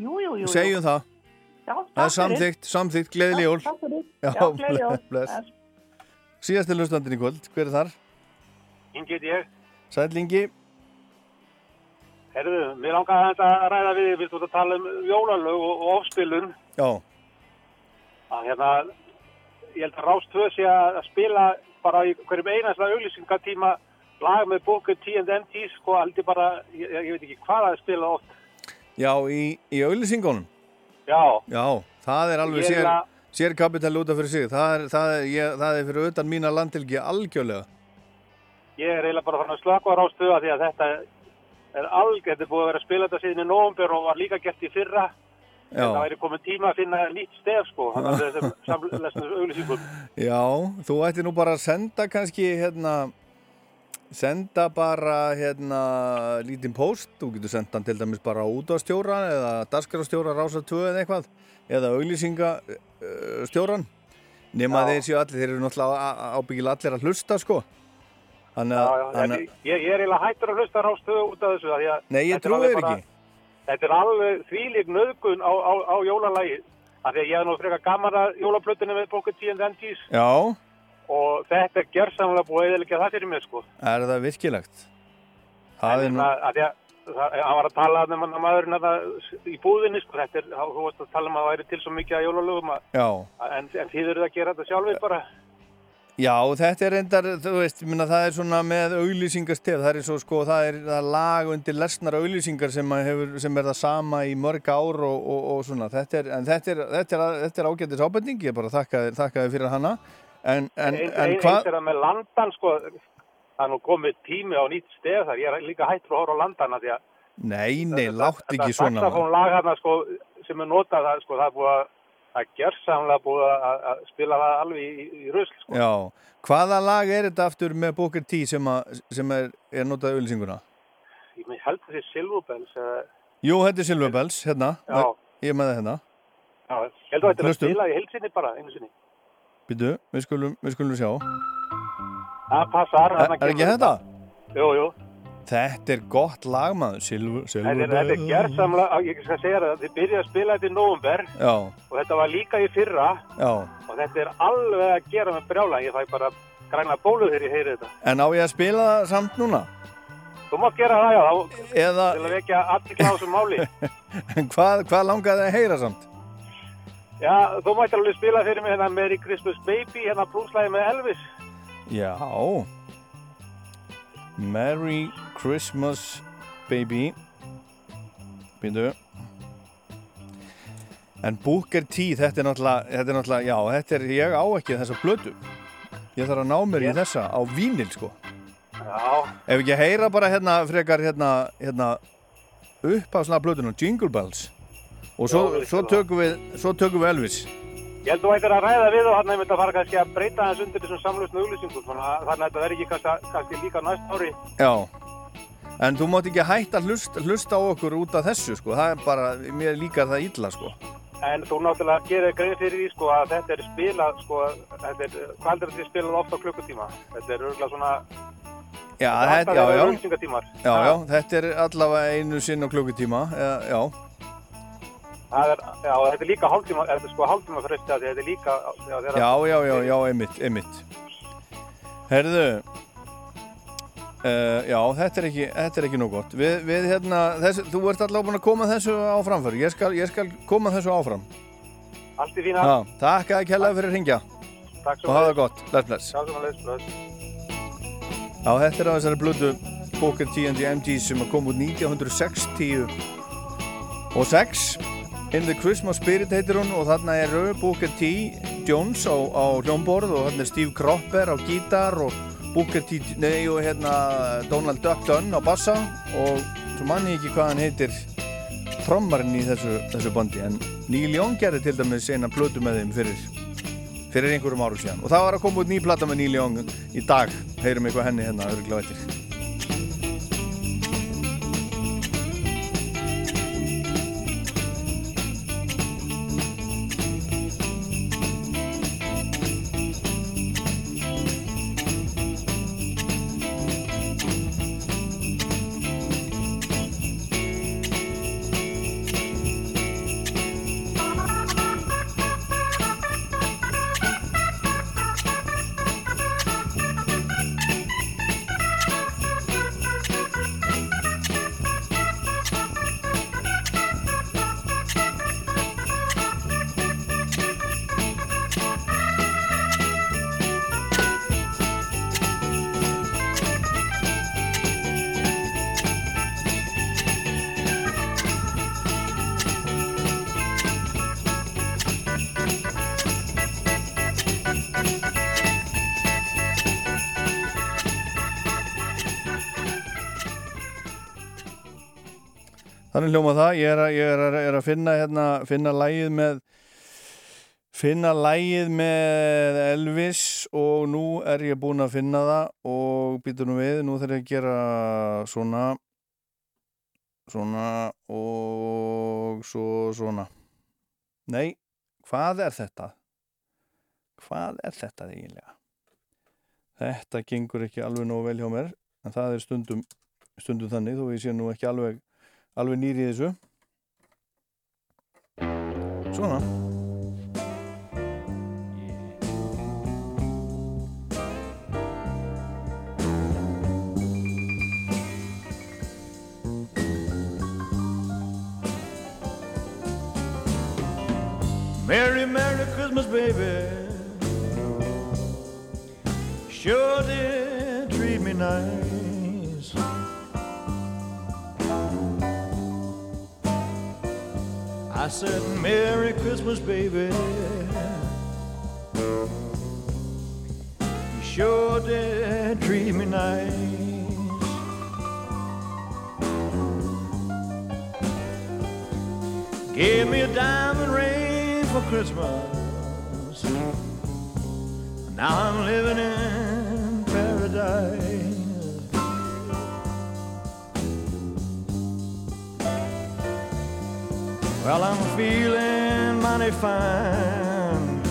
Jú, jú, jú. Segjum það. Já, Það er takk fyrir. samþygt, samþygt, gleðileg jól. Takk fyrir. Já, gleðileg jól. bless. Síðasti hlustandinn í kvöld, hver er þar? Ingi ég. Sætlingi, Herðu, mér langar að að ræða við, við að tala um jólalög og, og ofspilun. já, Að hérna, ég held að Rást 2 sé að spila bara í hverjum einasta auglýsingatíma lag með Booker T&M sko, ég bara, ég, ég veit ekki hvað það er spilað oft. já, í, í auðlýsingunum. Já, Já, það er alveg sér, að- sér kapital út af fyrir sig. Það er, það er, ég, það er fyrir utan mína landilgi algjörlega. ég er eiginlega bara fann að slaka á Rást 2 því að þetta er alg, þetta er búið að vera að spila þetta síðan í november og var líka gert í fyrra. Já. En það væri komin tíma að finna nýtt stef sko, þannig að þessum samlesnum auglýsingum. Já, þú ætti nú bara að senda kannski hérna senda bara hérna lítinn post, þú getur senda hann til dæmis bara á útastjóra eða daskarastjóra rása 2 eða eitthvað eða auglýsingastjóran nema Já. þeir séu allir, þeir eru náttúrulega á- á- ábyggilega allir að hlusta sko þannig Já, að, já, þannig ég, ég er eiginlega hættur að hlusta rástöðu út af þessu. því að Nei, ég er trúi bara- ekki. Þetta er alveg þvílík nöðgun á, á, á jólalægi. Af því að ég hef nú frekar gaman að jólaplötunni með bóku T&N-T's að já, og þetta er gerðsamlega búið að eðalega það fyrir mig, sko. er það virkilegt? Það er nú Það, var að tala um að maðurinn að, í búðinni, sko, þetta er, þú varst að tala um að það væri til svo mikið að jólalögum að, já, en, þið eruð að gera þetta sjálfið bara. Já, þetta er reyndar, þú veist, minna, það er svona með auglýsingastef, það er svo sko, það er það er lag undir lesnar auglýsingar sem, sem er það sama í mörg ár og, og, og svona, þetta er, þetta er, þetta er, þetta er ágættis ábending, ég bara þakka þér fyrir hana, en, en, en ein- hvað, Eins er það með landan, sko, það er nú komið tími á nýtt stef þar, ég er líka hættur að horfa á landana því að nei, nei, látt ekki svona, Þetta saxofónlag hérna, sko, sem er notað, það, sko, það er búið að, það er gerðsamlega búið að, að spila það alveg í, í, rusl, sko. já, hvaða lag er þetta aftur með Booker T sem, að, sem er, er notað auglýsinguna? Ég með held þessi Silver Bells, eða, Jú, þetta er Silver Bells, hérna, Já. ég er með það hérna, já, ég held að þetta er að spila í heilsinni bara, einu sinni. Býtu, við skulum, við skulum sjá, Það passar. er, er ekki þetta? Jú, jú. Þetta er gott lag maður, Silver, Þetta er, þetta er gerðsamlega, ég skal segja það, þið byrjaði að spila þetta í nóvumber Já, og þetta var líka í fyrra já. og þetta er alveg að gera með brjála, ég fæ bara græna bólu þegar ég heyri þetta. En á ég að spila það samt núna? Þú mátt gera það, já, þá, Eða, til að vekja á þessu máli. en hvað, hvað langaði að heyra samt? Já, þú mættir alveg spila fyrir mig hérna Merry Christmas Baby, hérna blúslæði með Elvis. Já. Merry Christmas Baby. Býtu. En Booker T, þetta er náttúrulega, þetta er náttúrulega, já, þetta er, ég á ekki þessa blödu. Ég þarf að ná mér í þessa á vínil, sko. Já. Ef ekki að heyra bara hérna, frekar hérna, hérna, upp á svona blödunum, Jingle Bells. Og svo, Já, svo, tökum við, svo tökum við Elvis. Ég held þú ættir að ræða við og hann einmitt að fara kannski að breyta hans undir þessum samlustnu auglýsingum, þannig að að þetta verði ekki kannski, líka næst ári. Já, en þú mátt ekki hætta að hlusta, hlusta á okkur út af þessu, sko. Það er bara, mér líkar það illa, sko. En þú náttúrulega gerir grein fyrir því sko að þetta er spilað sko, þetta er, hvað heldur þetta er spilað ofta klukkutíma? Þetta er örgulega svona, Já, Þetta er já, já. Já, já, þetta er allavega einu sinn á klukkutíma, já. Það er, já, þetta er líka hálftíma, þetta er sko hálftíma fresti að þetta er líka, já, þegar Já, já, já, já, einmitt, einmitt. Herðu, uh, já, þetta er ekki, þetta er ekki nóg gott. Við, við hérna, þessu, þú ert allavega búin að koma þessu á framför. Ég skal, ég skal koma þessu áfram. Allt í fína. Já, takk að ekki hefði fyrir að ringja. Takk Og hafa það gott, bless, bless. Já, sem að leys, bless. Já, þetta er á þessari blödu Booker T and the MGs sem kom út 1960 og 6 In the Christmas Spirit heitir hún og þarna eru Booker T. Jones á, á hljómborð og þarna er Steve Cropper á gítar og Booker T, nei og hérna Donald Duck Dunn á bassa og svo mann ég ekki hvað hann heitir trommarinn í þessu, þessu bandi en Neil Young gerði til dæmis eina blödu með þeim fyrir fyrir einhverjum árum síðan. Og það var að koma út ný plata með Neil Young í dag. Heyrum eitthvað henni hérna örgulega eftir Þannig hljóma það, ég er að, ég er að, er að finna hérna, finna lægið með finna lægið með Elvis og nú er ég búinn að finna það og býtur nú við, nú þarf ég að gera svona svona og svo svona nei, hvað er þetta? hvað er þetta eiginlega? þetta gengur ekki alveg nóg vel hjá mér en það er stundum, stundum þannig þó ég sé nú ekki alveg, alveg nýri í þessu svona Merry, Merry Christmas, baby. Sure did treat me nice. I said, Merry Christmas, baby. You sure did treat me nice. Gave me a diamond ring for Christmas. Now I'm living in paradise. Well, I'm feeling mighty fine.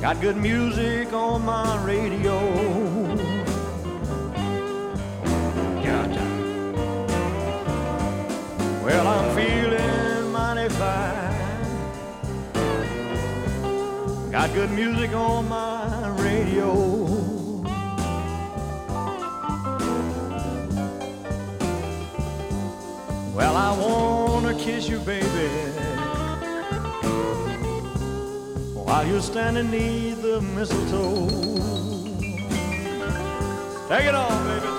Got good music on my radio. Gotcha. Well, I'm feeling mighty fine. Got good music on my radio. You, baby, while you're standing near the mistletoe. Take it on, baby,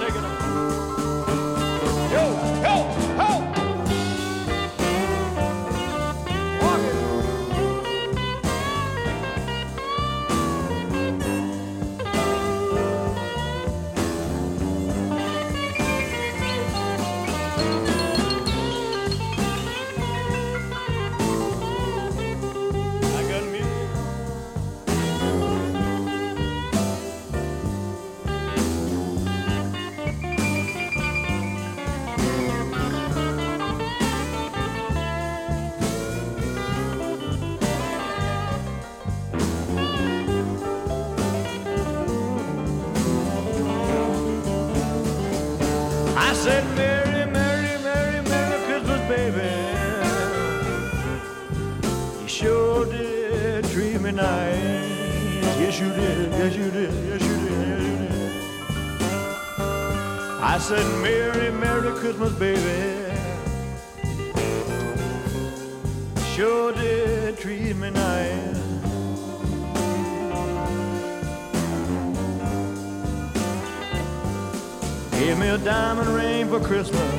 Christmas.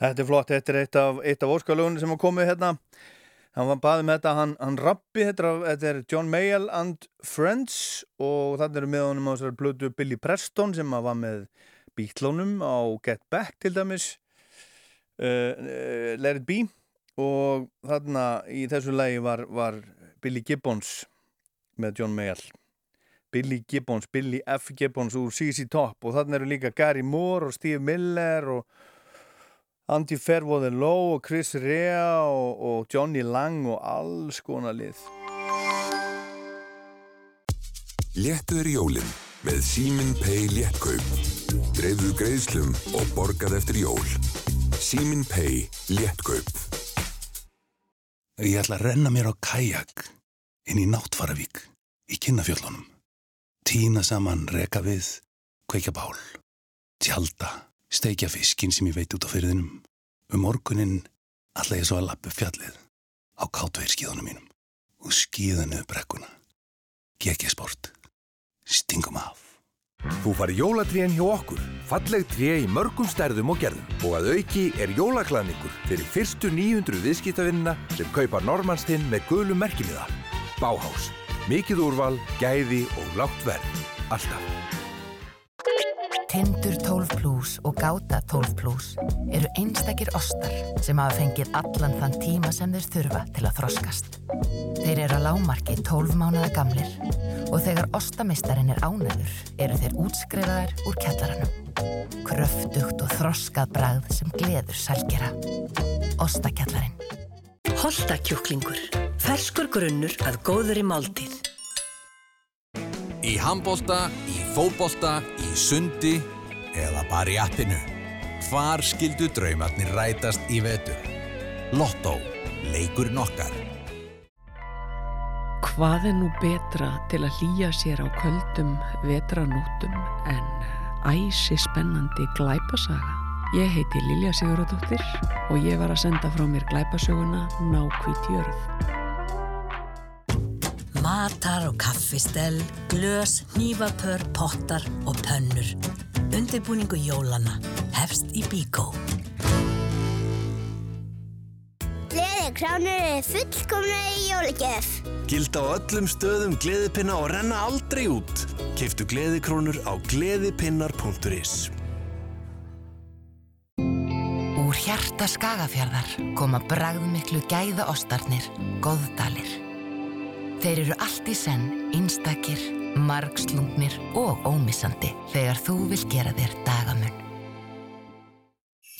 Þetta er flott, þetta er eitt af, af óskalögunum sem var komið hérna. Hann var baðið með þetta, hann, hann rappi þetta er, John Mayall and Friends og þannig eru með honum á þessari blödu Billy Preston sem var með bítlónum á Get Back til dæmis. Uh, Let It Be. Og þarna í þessu lagi var, var Billy Gibbons með John Mayall. Billy Gibbons, Billy F. Gibbons úr CC Top og þannig eru líka Gary Moore og Steve Miller og Andy Fairweather Lowe og Chris Rea og, og Johnny Lang og alls konar lið. Léttuður jólinn með Símin Pay léttkaup. Dreifðu greiðslum og borgað eftir jól. Símin Pay léttkaup. Ég ætla að renna mér á kajak inn í Náttfaravík í Kinnafjöllunum. Tína saman, reka við, kveika bál, tjalda steikja fiskin sem ég veit út á fyrðinum. Um morgunin ætla ég svo að lappu fjallið á kátveir skíðunum mínum og skíða niður brekkuna. Gekki sport. Stingum af. Þú fari jólatríen hjá okkur, falleg tré í mörgum stærðum og gerðum og að auki er jólaklaningur fyrir fyrstu 900 viðskiptavinnina sem kaupa normannstinn með gulum merkimiða. Báhás, mikið úrval, gæði og lágt verð. Alltaf. Tindur 12 Plus og Gáta 12 Plus eru einstakir ostar sem hafa fengið allan þann tíma sem þeir þurfa til að þroskast. Þeir eru að lámarki 12 mánuða gamlir og þegar ostamistarinn er ánæður eru þeir útskrifaðar úr kjallaranum. Kröftugt og þroskað bragð sem gleður sælgera. Ostakjallarinn. Holtakjúklingur. Ferskur grunnur að góður í máltíð. Í handbólta, í fótbólta, í sundi eða bara í appinu. Hvar skildu draumarnir rætast í vetur? Lotto. Leikur nokkar. Hvað er nú betra til að hlýja sér á köldum vetranótum en æsi spennandi glæpasaga? Ég heiti Lilja Siguradóttir og ég var að senda frá mér glæpasöguna Nákvít jörð. Matar og kaffistell, glös, hnífapör, pottar og pönnur. Undirbúningu jólana hefst í Bíkó. Gleðikránur er fullkomna í jólagjöf. Gilda á öllum stöðum gleðipinna og renna aldrei út. Keiftu gleðikrónur á gleðipinnar.is Úr hjarta skagafjörðar koma bragðmiklu gæða ostarnir, góðdalir. Þeir eru allt í senn, einstakir, margslungnir og ómissandi þegar þú vil gera þér dagamun.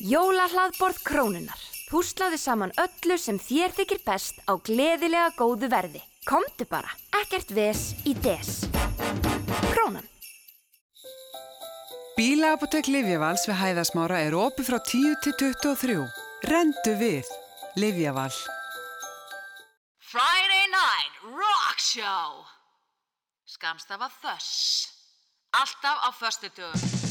Jólahlaðborð krónunar. Púslaðu saman öllu sem þér þykir best á gleðilega góðu verði. Komdu bara, ekkert ves í des. Krónan. Bílaapotek Livjavals við Hæðasmára er opið frá 10 til 23. Rendu við. Livjaval. Friday Night Rock Show. Skamstafa þöss. Alltaf á föstu dögum.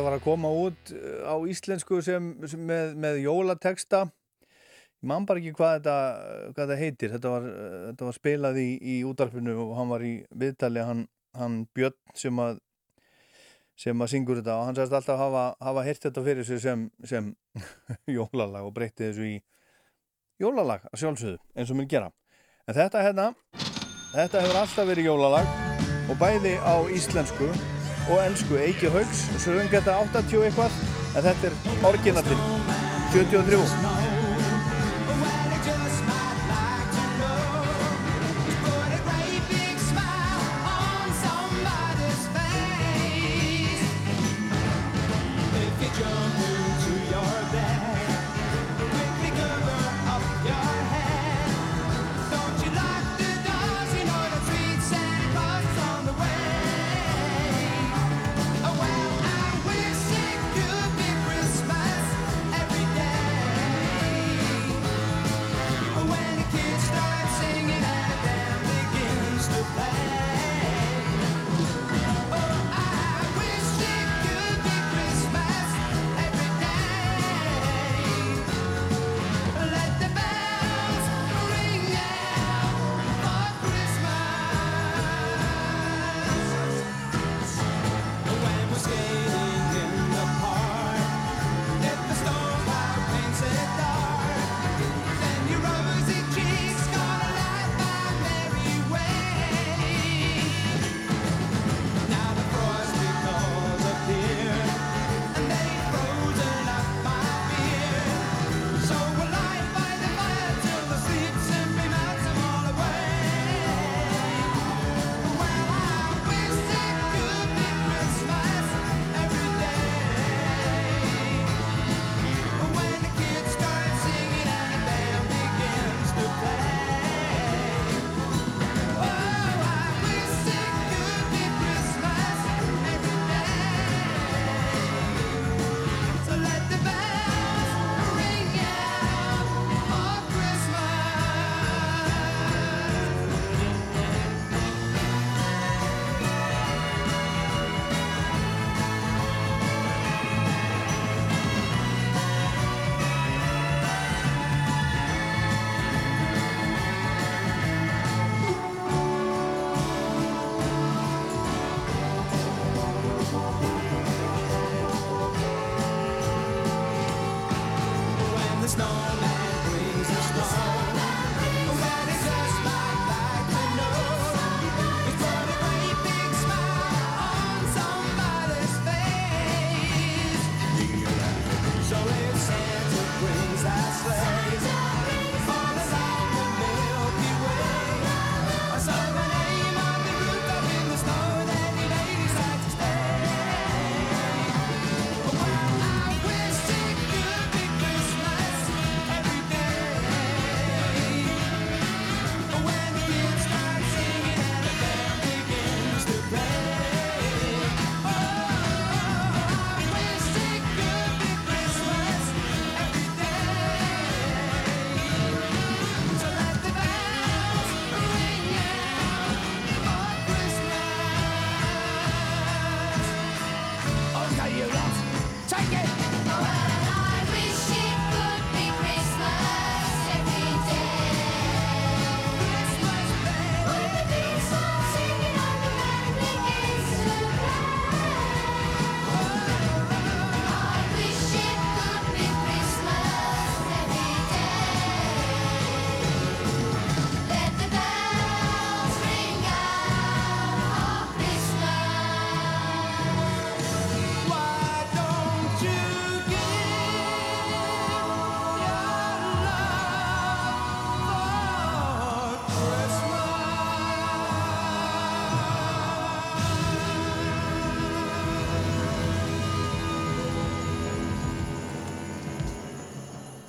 Þetta var að koma út uh, á íslensku sem, sem með, með jólateksta ég man bara ekki hvað þetta, hvað þetta heitir. Þetta var, uh, þetta var spilað í, í útarpinu og hann var í viðtali hann, hann Björn sem að sem að syngur þetta. Og hann sagðist alltaf hafa, hafa heyrt þetta fyrir sig sem, sem jólalag og breytti þessu í jólalag að sjálfsögðu eins og mér gera. En þetta hérna Þetta hefur alltaf verið jólalag og bæði á íslensku og ennsku Eiki Haugs, sögum geta 80 eitthvað en þetta er orginallin 73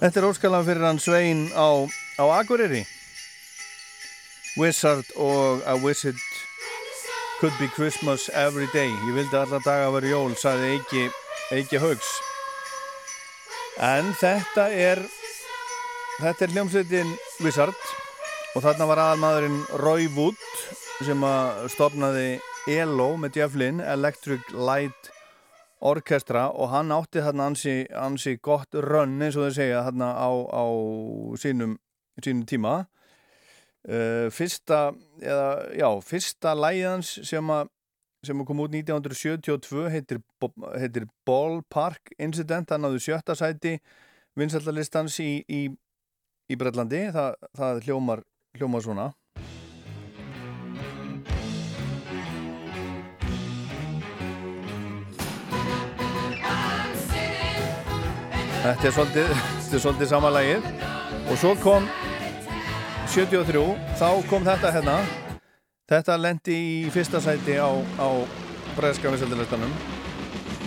Þetta er óskalan fyrir hann Svein á, á Akureyri. Wizard og A Wizard Could be Christmas every day. Ég vildi alla daga vera jól sagði Eiki, Eiki Haugs. En þetta er þetta er hljómsveitin Wizard og þarna var aðalmaðurinn Roy Wood sem að stopnaði ELO með Lynne Electric Light orkestra og hann átti þarna ansi, ansi gott rönn eins og þau segja þarna á, á sínum, sínum tíma. Uh, fyrsta eða, já, fyrsta læðans sem sem kom út 1972 heitir, heitir Ballpark Incident. Hann náðu sjötta sæti vinsaldalistans í, í, í Brellandi Þa, það hljómar, hljómar svona Þetta er svolítið, svolítið samanlægið og svo kom 73, þá kom þetta hérna. Þetta lendi í fyrsta sæti á, á breska vissaldilestanum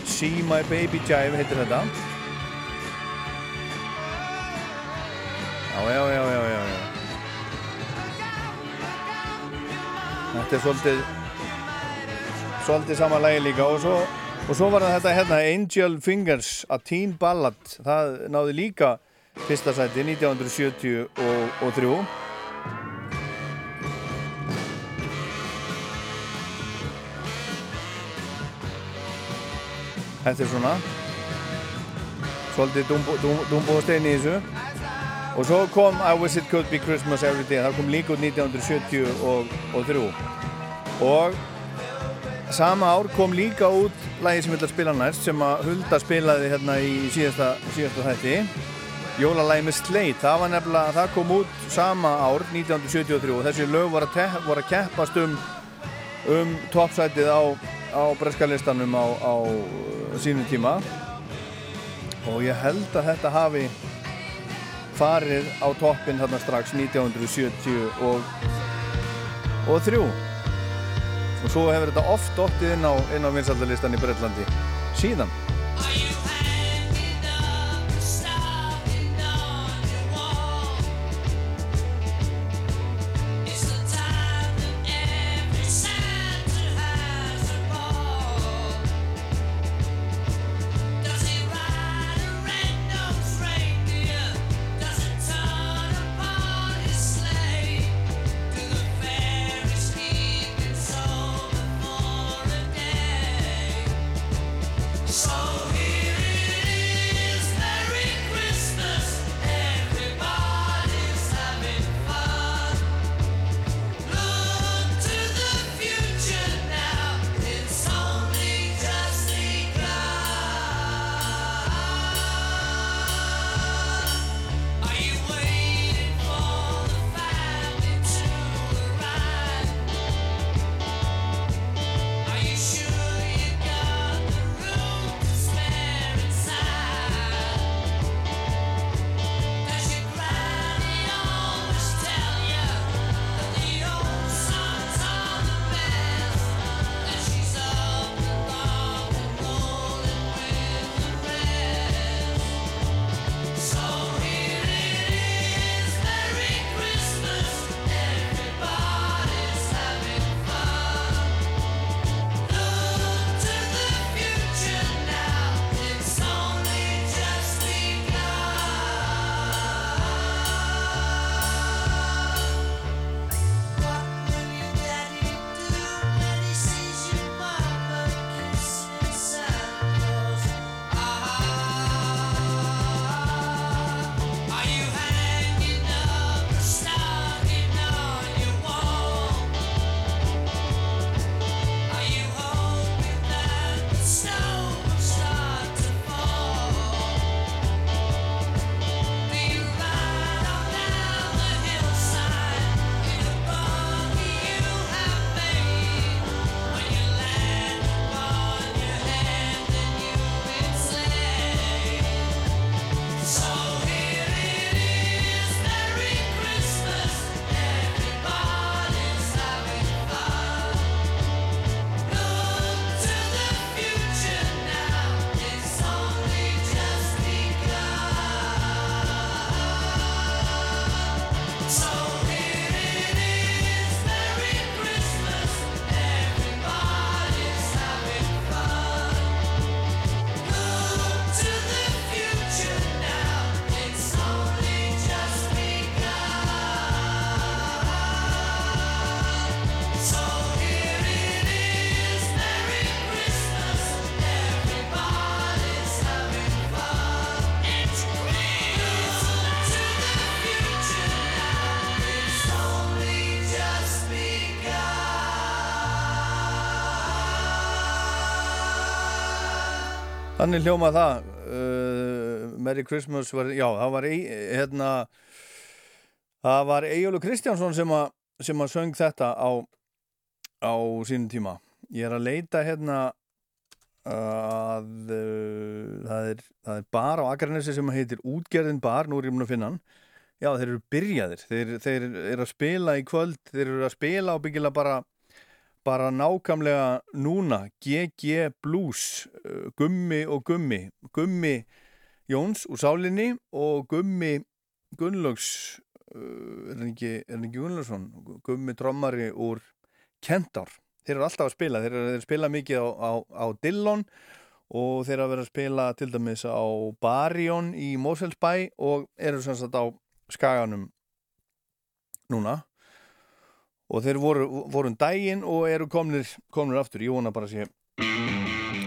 See My Baby Jive heitir þetta. Já, já, já, já, já, já. Þetta er svolítið svolítið samanlægið líka. Og svo Og svo var þetta hérna Angel Fingers, A Teen Ballad, það náði líka fyrsta sæti 1973. Þetta er svona, svolítið Dumbo stein í þessu. Og svo kom I Wish It Could Be Christmas Every Day, það kom líka út 1973. Og sama ár kom líka út lagi sem ég ætla að spila næst sem að Hulda spilaði hérna í síðasta, síðasta þætti. Jólalægi með Sleit það var nefnilega, það kom út sama ár 1973 og þessi lög voru að, voru að keppast um um toppsætið á, á breskalistanum á, á sínum tíma. Og ég held að þetta hafi farið á toppin þarna strax 1970 og og þrjú og svo hefur þetta oft óttið inn á, á vinsaldalistan í Breitlandi síðan Þannig hljóma það. Uh, Merry Christmas var, já, það var ei, hérna það var Egilur Kristjánsson sem að sem að söng þetta á á sínum tíma. Ég er að leita hérna að uh, það, er, það er bar á Akranesi sem heitir Útgerðin bar, nú er ég mun að finna hann. Já þeir eru byrjaðir. Þeir, þeir eru að spila í kvöld þeir eru að spila og byggilega bara bara nákamlega núna GG Blues uh, Gummi og Gummi. Gummi Jóns úr Sálinni og Gummi Gunnlaugs uh, er hann ekki, ekki Gunnlaugsson? Gummi Trommari úr Kentar. Þeir eru alltaf að spila, þeir eru að spila mikið á, á, á Dillon og þeir eru að vera að spila til dæmis á Barjón í Moselsbæ og eru sem sagt á Skaganum núna og þeir voru, voru um daginn og eru komnir, komnir aftur, ég vona bara að sé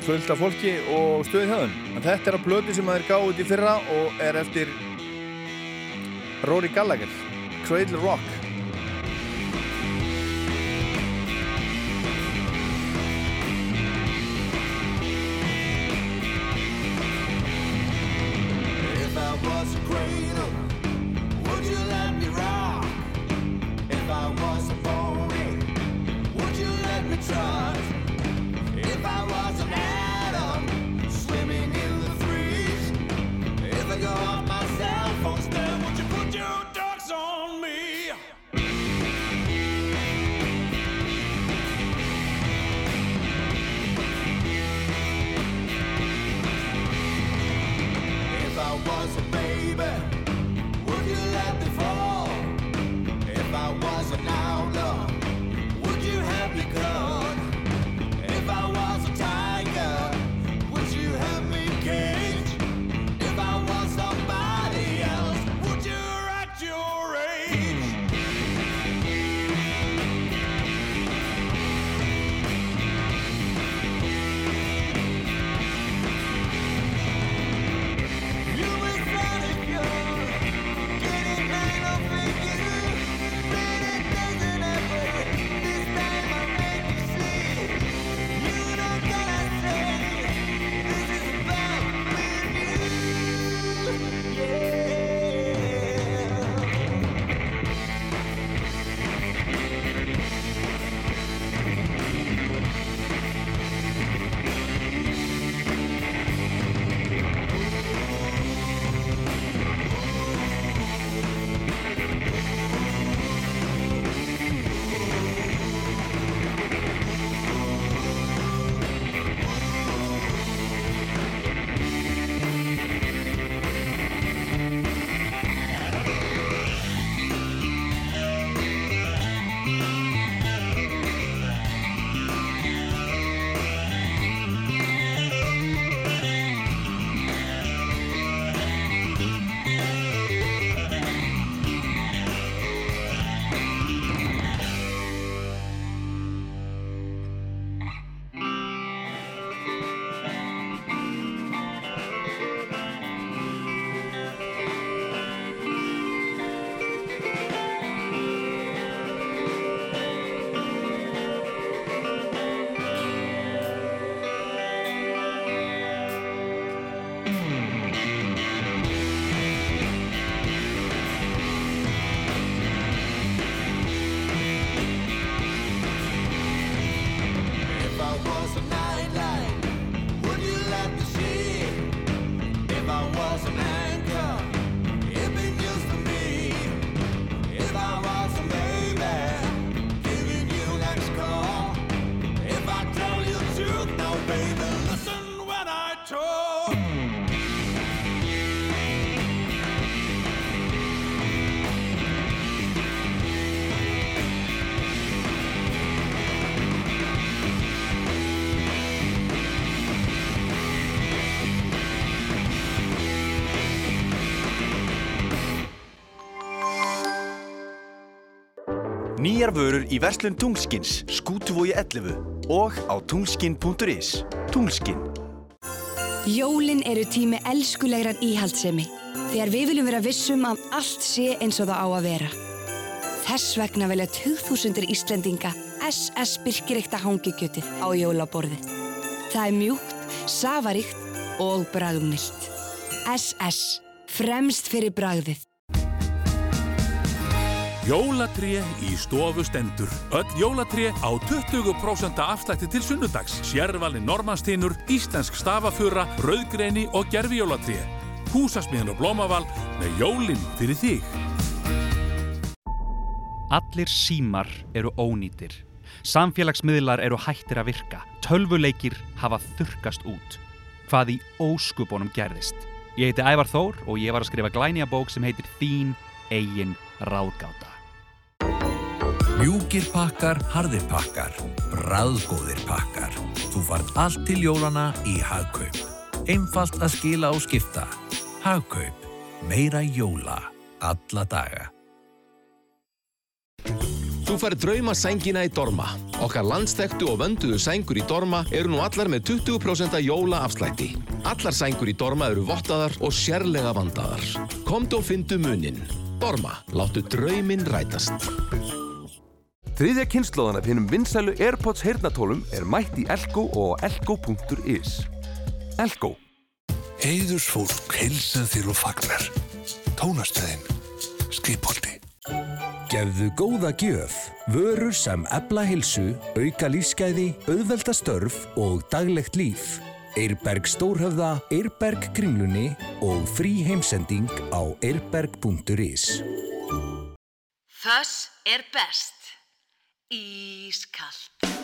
fullt af fólki og stöðið höfðum en þetta er að blödu sem þeir gáði út í fyrra og er eftir Rory Gallagher Cradle Rock Nýjar vörur í verslun Tungskins, skútuvogi 11 og á tungskin.is. Tungskin. Jólin eru tími elskulegrar íhaldsemi þegar við viljum vera vissum að allt sé eins og það á að vera. Þess vegna velja 2000 Íslendinga SS Birkireikta hangikjötið á jólaborðið. Það er mjúkt, safaríkt og bragðmilt. SS. Fremst fyrir bragðið. Jólatré í stofu stendur. Öll jólatré á 20% afslætti til sunnudags. Sérvali normannstínur, íslensk stafafura, rauðgreni og gerfijólatré. Húsasmiðan og blómaval með jólinn fyrir þig. Allir símar eru ónýtir. Samfélagsmiðlar eru hættir að virka. Tölvuleikir hafa þurkast út. Hvað í óskupunum gerðist? Ég heiti Ævar Þór og ég var að skrifa glænija bók sem heitir Þín eigin ráðgáta. Mjúkir pakkar, harðir pakkar, bræðgóðir pakkar. Þú fart allt til jólana í Hagkaup. Einfalt að skila og skipta. Hagkaup. Meira jóla. Alla daga. Þú fær drauma sængina í Dorma. Okkar landstektu og vönduðu sængur í Dorma eru nú allar með 20% jóla afslætti. Allar sængur í Dorma eru vottaðar og sérlega vandaðar. Komdu og fyndu munin. Dorma, láttu drauminn rætast. Þriðja kynnslóðan af hinnum vinsælu Airpods heyrnatólum er mætt í Elko og elko.is. Elko. Heiðursfólk heilsað þér og fagnar. Tónastöðin. Skipholti. Gefðu góða gjöf. Vörur sem ebla hilsu, auka lífsgæði, auðvelda störf og daglegt líf. Eirberg Stórhöfða, Eirberg Kringlunni og frí heimsending á eirberg.is. Þess er best. Ískalt.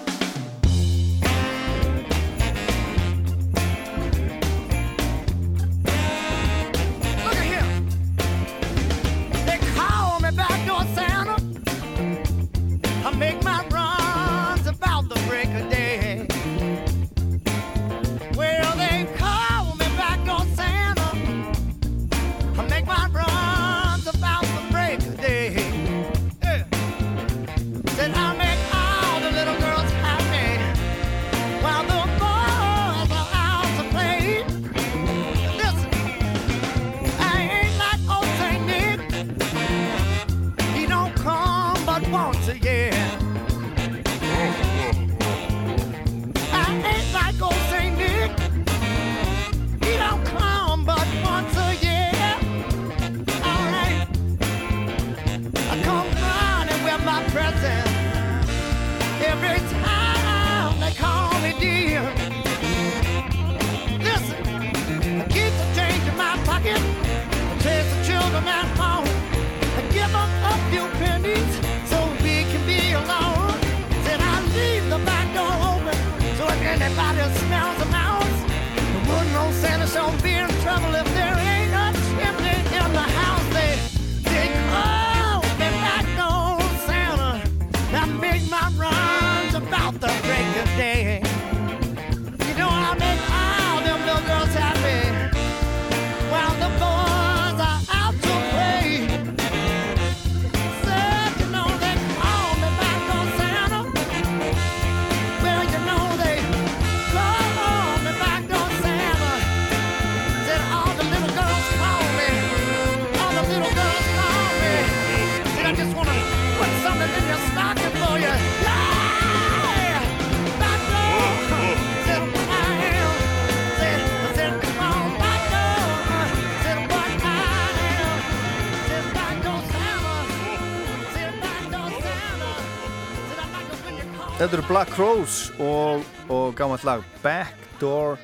Þetta eru Black Crows og, og gammalt lag Backdoor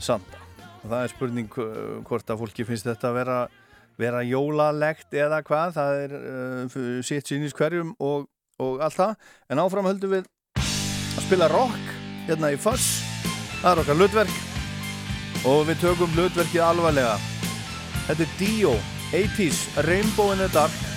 Santa. Og það er spurning uh, hvort að fólki finnst þetta að vera, vera jólalegt eða hvað, það er uh, sitt sínist hverjum og, og allt það, en áfram höldum við að spila rock hérna í Fuss, það er okkar hlutverk. Og við tökum hlutverkið alvarlega. Þetta er Dio, 80's Rainbow in the Dark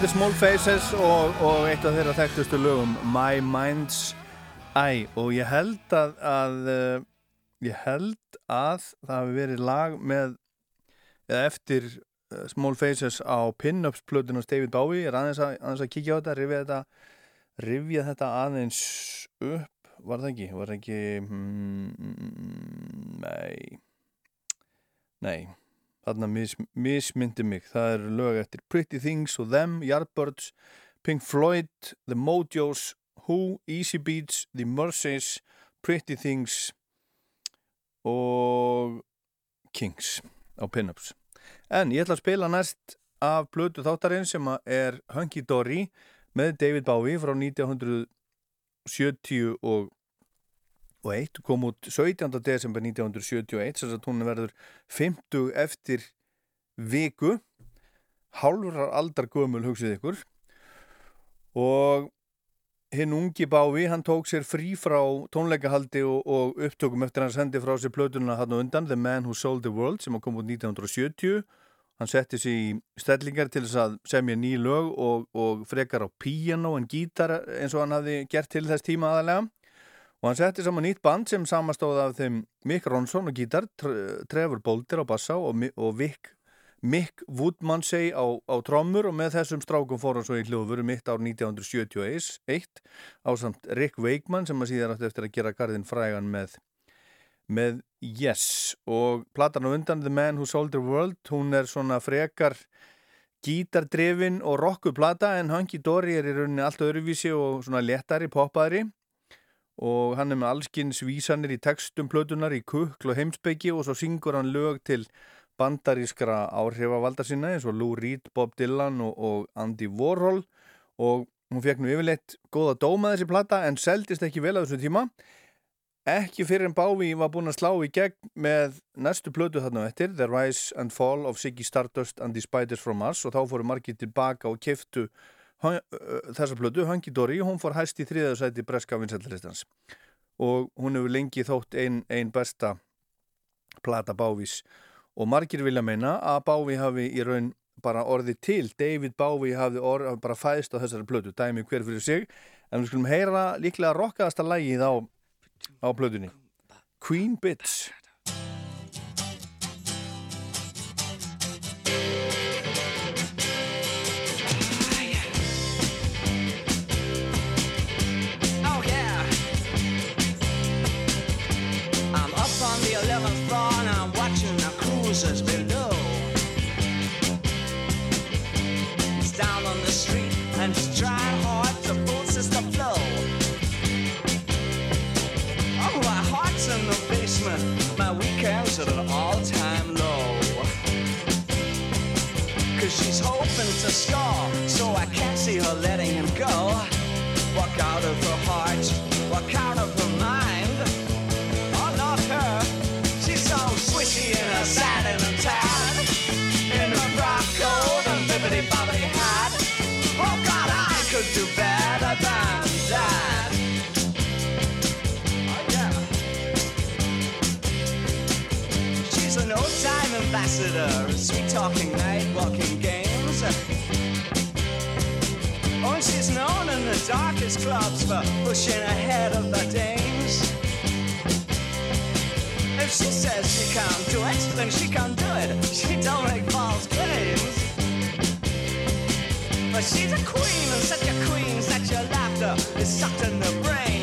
þetta er Small Faces og, og eitt af þeirra þekktustu lögum My Mind's Eye og ég held að, að ég held að það hafi verið lag með eða eftir Small Faces á Pin-Ups plötun hos David Bowie ég er aðeins að, aðeins að kíkja á þetta rifja þetta, rifja þetta aðeins upp var það ekki, var það ekki mm, nei nei þarna mis, mismyndi mig. Það eru lög eftir Pretty Things og Them, Yardbirds Pink Floyd, The Mojos Who, Easy Beats, The Mercies Pretty Things og Kings á Pinups. En ég ætla að spila næst af blödu þáttarinn sem er Hunky Dory með David Bowie frá 1978 og 1971 kom út 17. desember 1971 þess að hún verður 50 eftir viku. Hálfurar aldar gömul hugsið ykkur. Og hinn ungi Bávi hann tók sér frí frá tónleikahaldi og, og upptökum eftir hann sendi frá sér plötununa hann og undan The Man Who Sold The World sem kom út 1970 hann setti sér í stellingar til þess að semja ný lög og, og frekar á piano en gítar eins og hann hafi gert til þess tíma aðalega og hann setti saman nýtt band sem samastóði af þeim Mick Ronson á gítar, Trevor Bolder á bassa og, og Vic, Mick Woodmansey á, á trommur. Og með þessum strákum fór hann svo í hljóður mitt ár 1971 á samt Rick Wakeman sem að síðan átti eftir að gera gardin frægan með með Yes. Og platan á undan The Man Who Sold the World hún er svona frekar gítardrefin og rockuplata en Hanky Dory er í rauninni allt öðruvísi og svona letari, poppaðri og hann er með allskins vísanir í textum plötunar í kukl og heimsbyggi og svo syngur hann lög til bandarískra áhrifavalda sinna eins og Lou Reed, Bob Dylan og, og Andy Warhol. Og hún fekk nú yfirleitt góða dóma þessi plata en seldist ekki vel á þessu tíma. Ekki fyrir en Bávi var búin að slá í gegn með næstu plötu þarna eftir The Rise and Fall of Ziggy Stardust and the Spiders from Mars og þá fóru margir tilbaka og keftu þessa plötu, Hanky Dory, hún fór hæst í þriðarsæti breska vinsætlaristans og hún hefur lengi þótt einn ein besta plata Bávís og margir vilja meina að Bávi hafi í raun bara orðið til. David Bávi hafi orð, bara fæðist á þessari plötu, dæmi hver fyrir sig. En við skulum heyra líklega rockaðasta lægið á, á plötunni. Queen Bitch talking night walking games. Oh, she's known in the darkest clubs for pushing ahead of the dames. If she says she can't do it, then she can't do it. She don't make false claims. But she's a queen, and such a queen, such a laughter is sucked in the brains.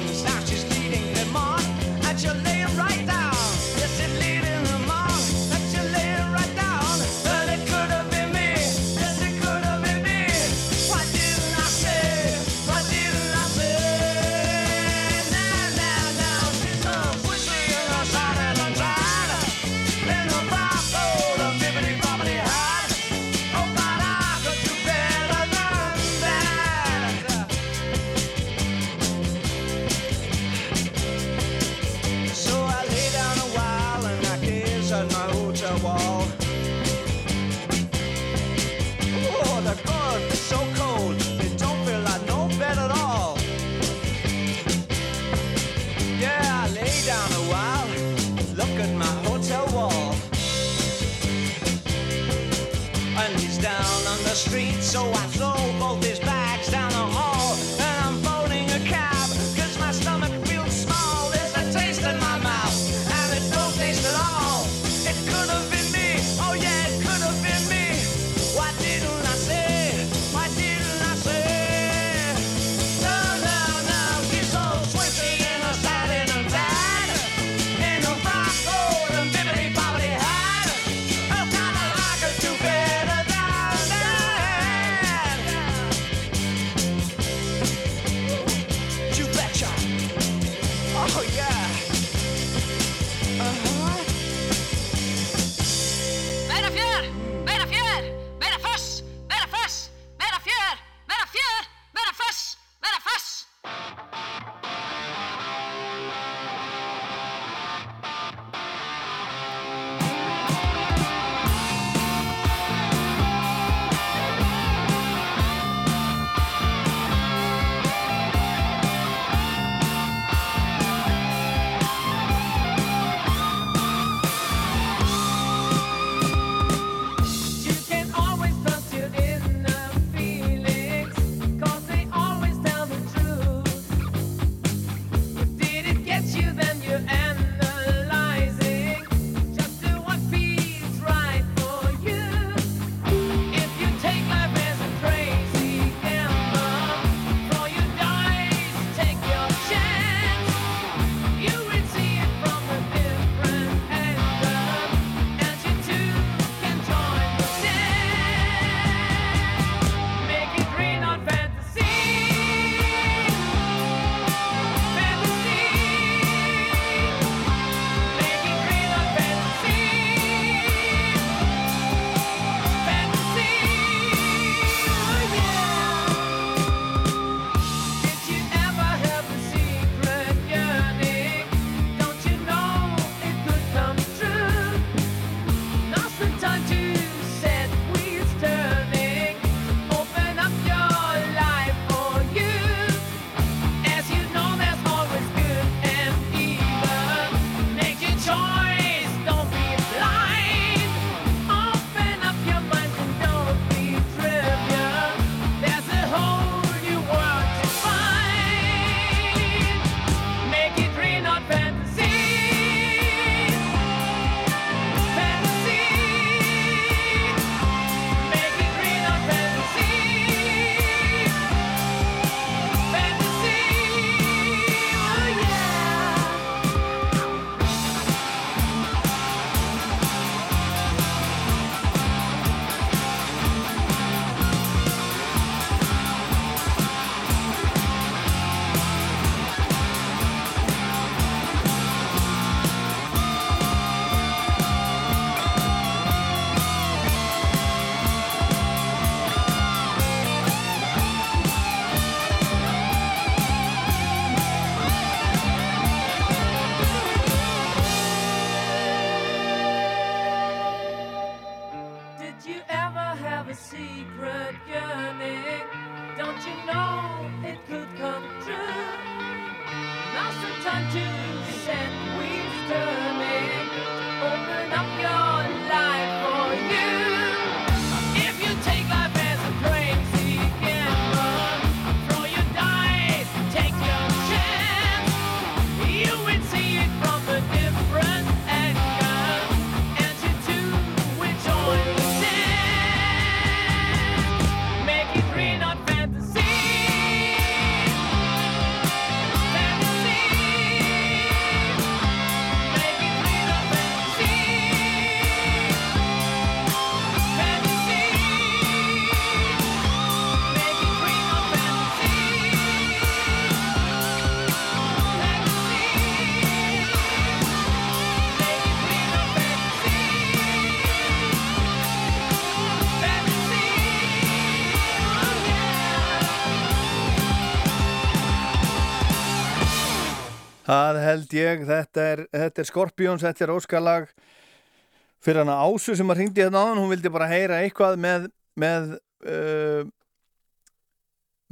Það held ég, þetta er, þetta er Scorpions, þetta er óskalag fyrir hana Ásu sem að ringdi hérna áðan, hún vildi bara heyra eitthvað með með uh,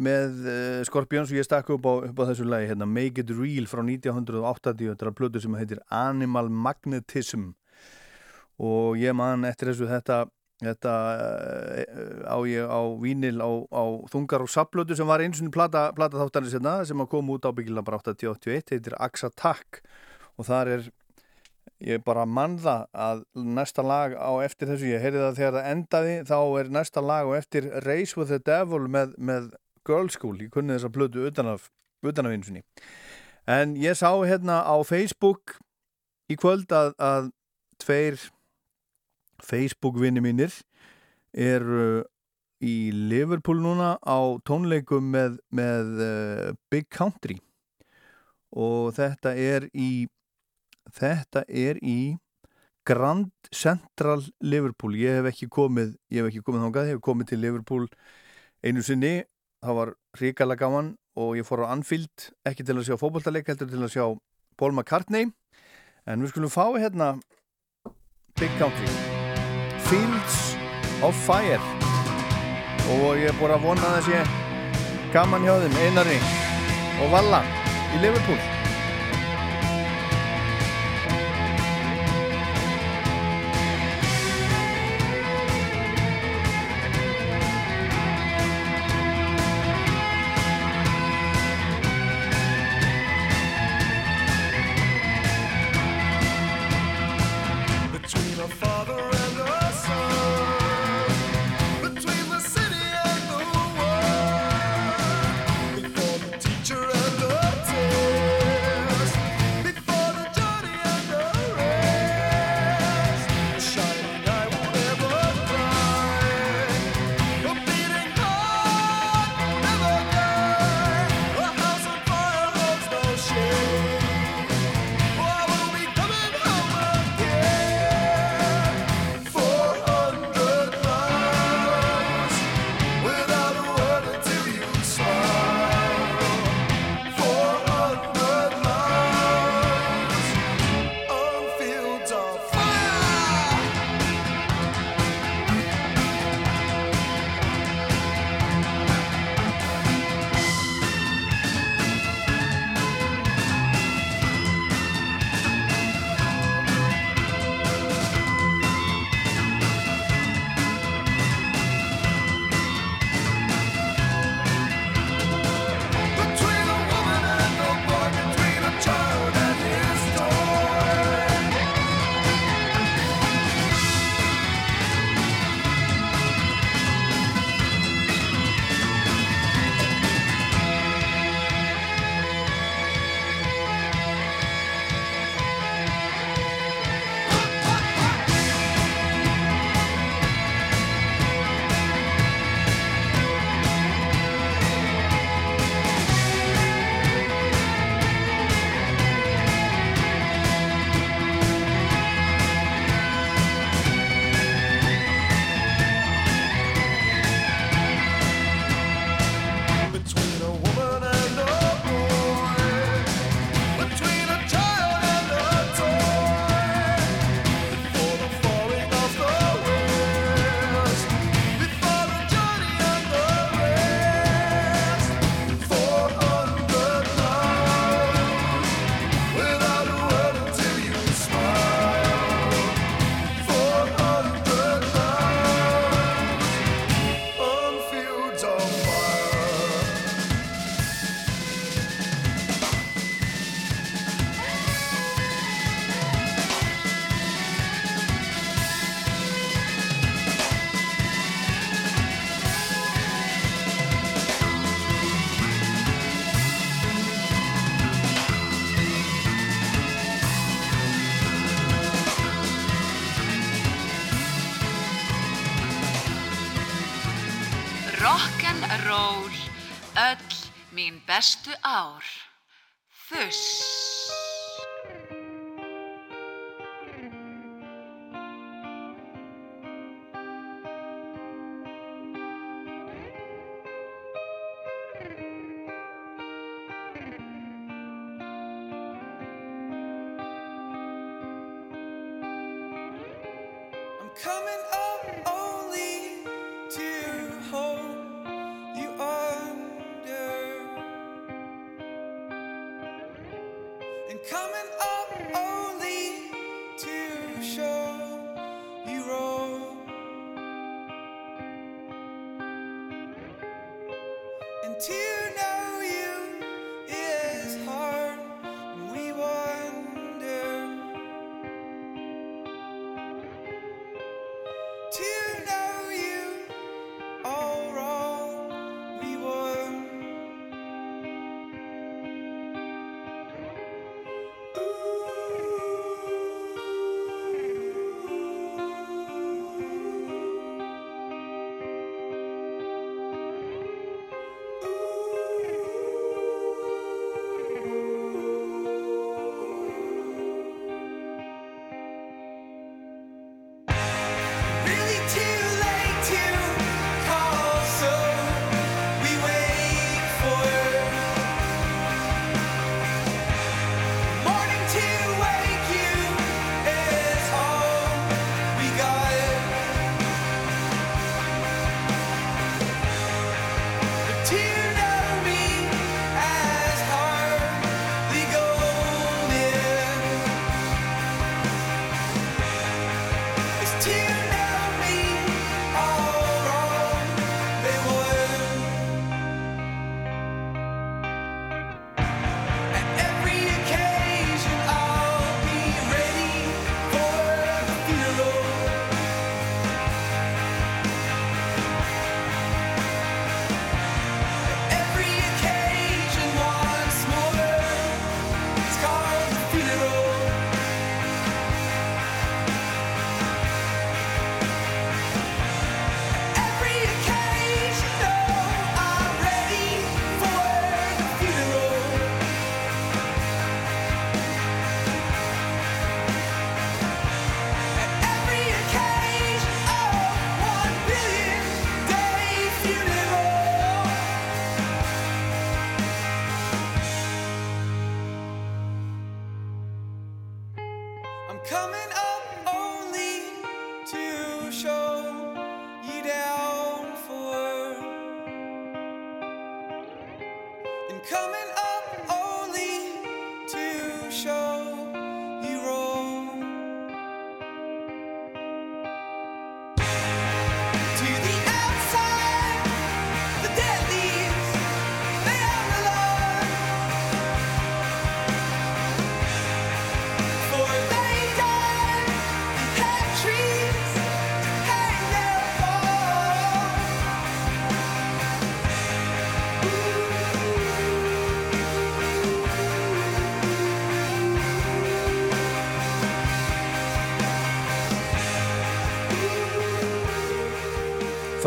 með uh, Scorpions og ég stakk upp á, upp á þessu lagi hérna, Make It Real frá 1980 þetta er að plötu sem heitir Animal Magnetism. Og ég man eftir þessu þetta þetta uh, á ég á vínil á, á þungar og saplötu sem var eins og plata, plata þáttanir hérna, sem að koma út á byggila bara 8081 heitir Axa Tack og þar er ég bara mann það að næsta lag á eftir þessu, ég heyrði það þegar það endaði þá er næsta lag á eftir Race with the Devil með, með Girl School, ég kunni þessa blödu utan af, utan af einsunni en ég sá hérna á Facebook í kvöld að, að tveir Facebook-vinni mínir eru í Liverpool núna á tónleikum með, með uh, Big Country. Og þetta er í þetta er í Grand Central Liverpool. Ég hef ekki komið ég hef ekki komið þángað, ég hef komið til Liverpool einu sinni, það var ríkala gaman og ég fór á Anfield ekki til að sjá fókbaltaleik, heldur til að sjá Paul McCartney. En við skulum fá hérna Big Country Fields of Fire. Og ég er búin að vona að það sé gaman hjá þeim, Einari og Valla í Liverpool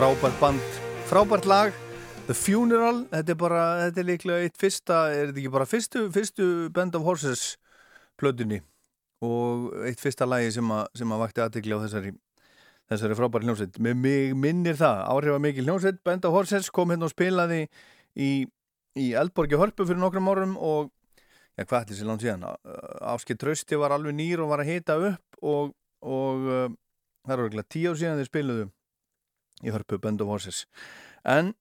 Frábært band, frábært lag. The Funeral, þetta er bara þetta er líklega eitt fyrsta, er þetta ekki bara fyrstu, fyrstu Band of Horses plötunni? Og eitt fyrsta lagi sem, a, sem að vakti aðtegli á þessari þessari frábæri hljómsveit. Með mig minnir það áhrifa mikil hljómsveit, Band of Horses kom hérna og spilaði í, í Eldborgi Hörpu fyrir nokkrum árum og já, hvað ætli sér langt síðan? Áskil Trausti var alveg nýr og var að hita upp og, og uh, það er orðinlega tíu ár síðan þeir spiluðu í hörpu Band of Horses en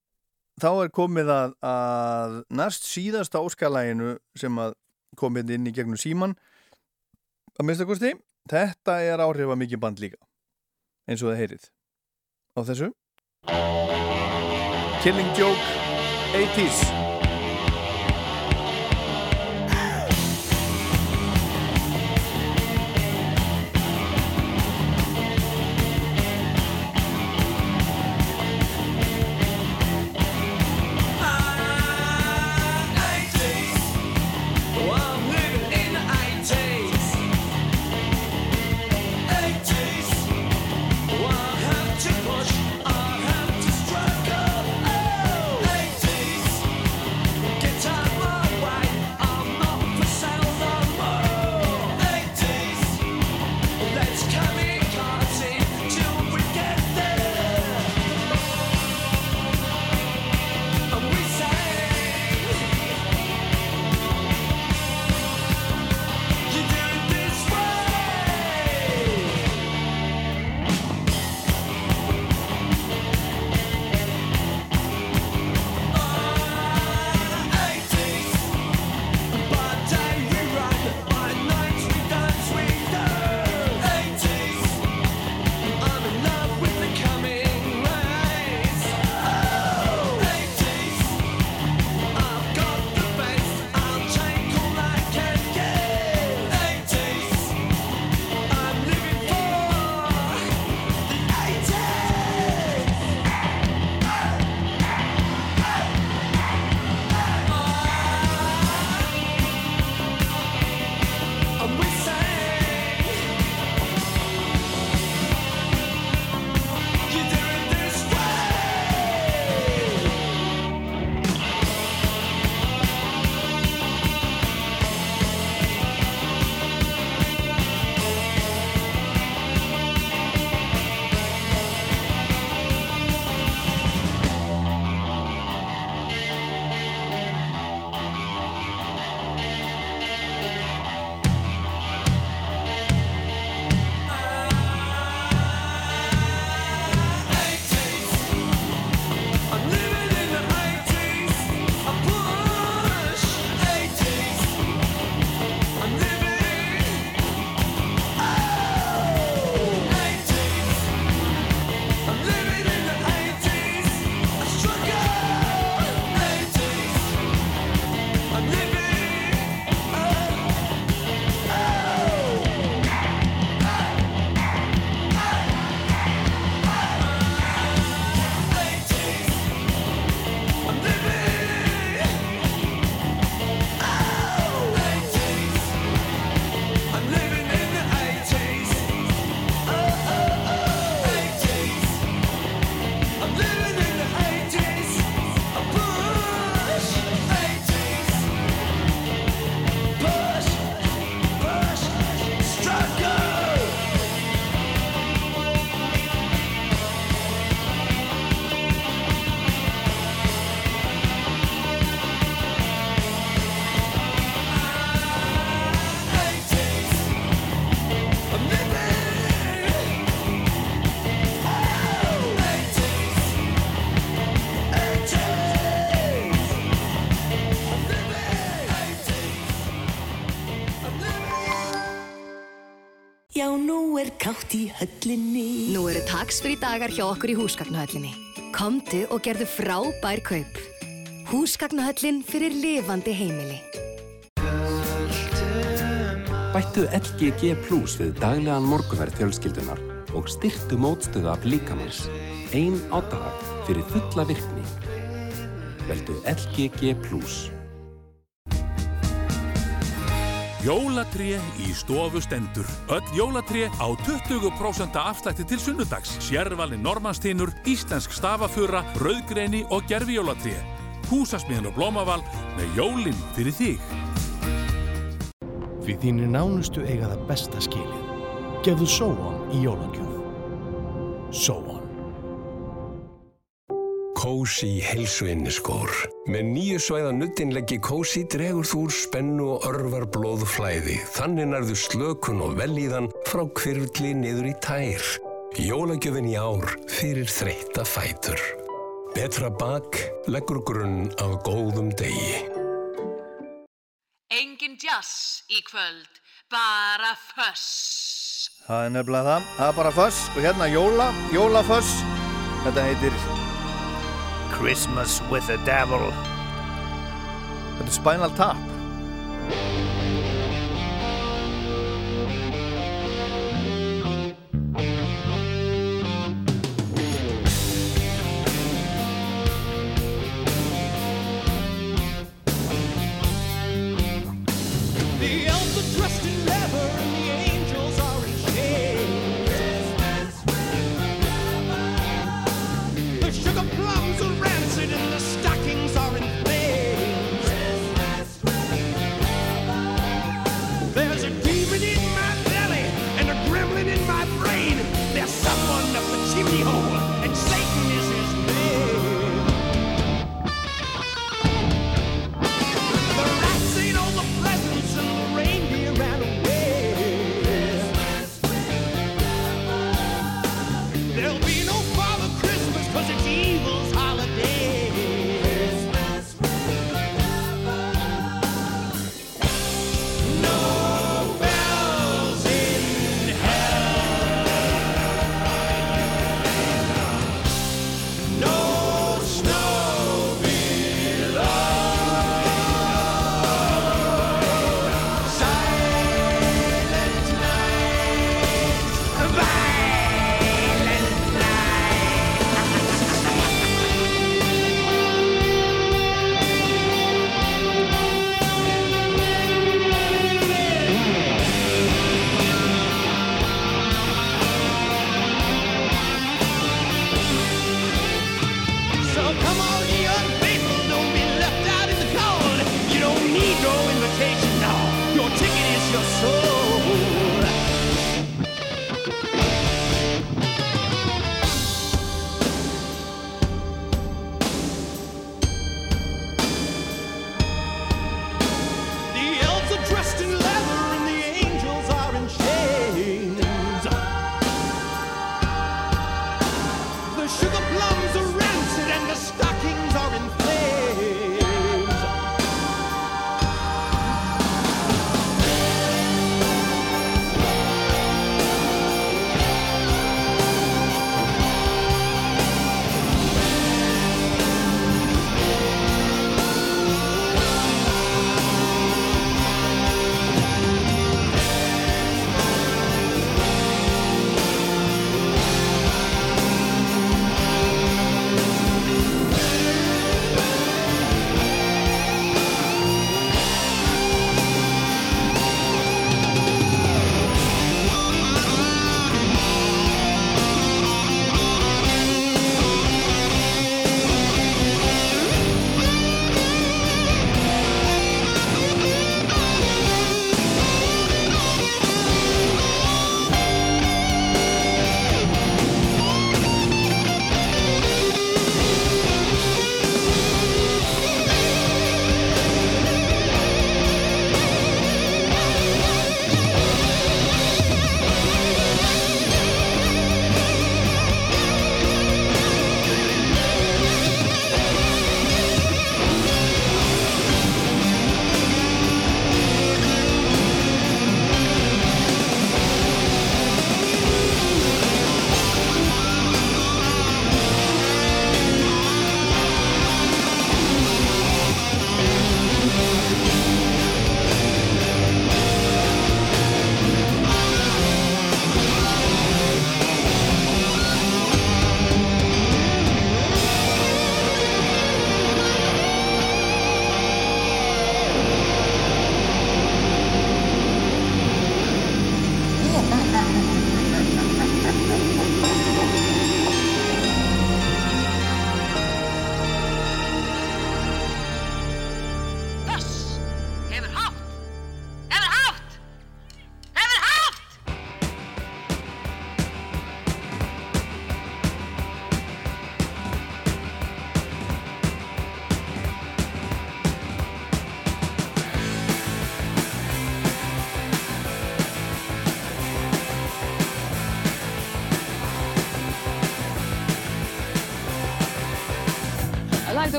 þá er komið að, að næst síðasta óskalæginu sem að komið inn í gegnum síman að mista kosti þetta er áhrifa mikið band líka eins og það heyrið á þessu. Killing Joke 80's Struggle, oh, 80s. Taksfrí dagar hjá okkur í húsgagnahöllinni. Komdu og gerðu frábær kaup. Húsgagnahöllin fyrir lifandi heimili. Bættu LGG Plus við daglegan morgunverð fjölskyldunar og styrtu mótstöðu af líkamanns. Einn á dag fyrir fulla virkni. Veldu LGG Plus. Jólatré í stofu stendur. Öll jólatré á 20% afslætti til sunnudags. Sérvalin normannstínur, íslensk stafafura, rauðgreni og gerfijólatré. Húsasmiðan og blómaval með jólinn fyrir þig. Því þínir nánustu eiga það besta skilið. Gefðu Sóon í jólagjöf. Sóon. Kósi heilsuinniskór. Með nýju svæða nuttinleggi Kósi dregur þú úr spennu og örvar blóðflæði. Þannig nærðu slökun og velíðan frá kvirfli niður í tær. Jólagjöfin í ár fyrir þreytta fætur. Betra bak leggur grunn af góðum degi. Engin jazz í kvöld, bara föss. Það er nefnilega það. Það er bara föss og hérna jóla, jólaföss. Þetta heitir Christmas with the Devil. Þetta er Spinal Tap. go in the cave.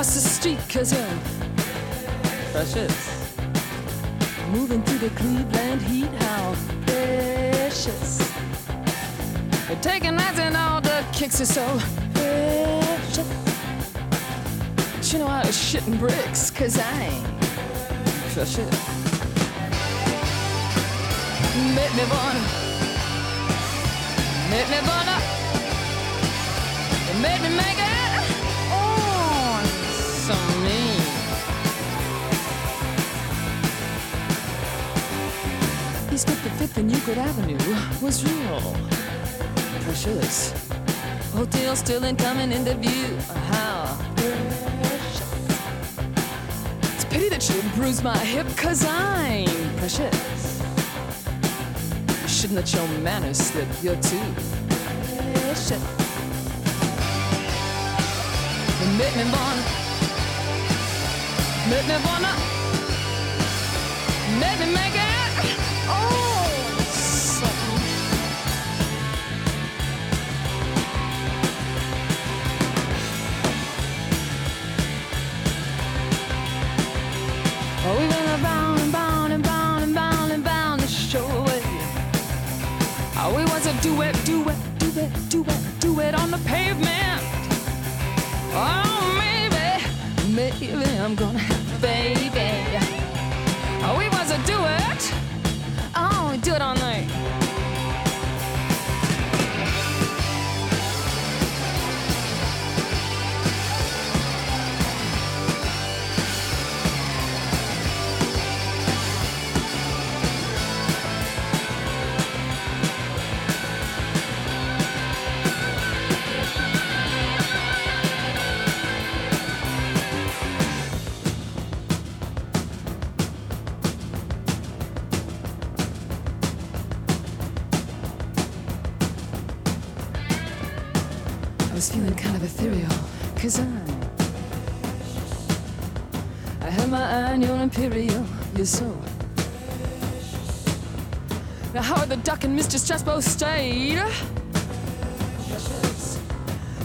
Across the street, cause you're precious. Moving through the Cleveland heat, how precious. You're taking nights and all the kicks are so precious. But you know I was shitting bricks, cause I ain't precious. Make me wanna, make me wanna, make me make 55th and Euclid Avenue was real precious. Hotel still incoming into view. How precious. It's a pity that you bruised my hip, cause I'm precious. You shouldn't let your manners slip, you're too precious. Make me wanna, make me wanna, imperial, you're so Now Howard the Duck and Mr. Stress both stayed?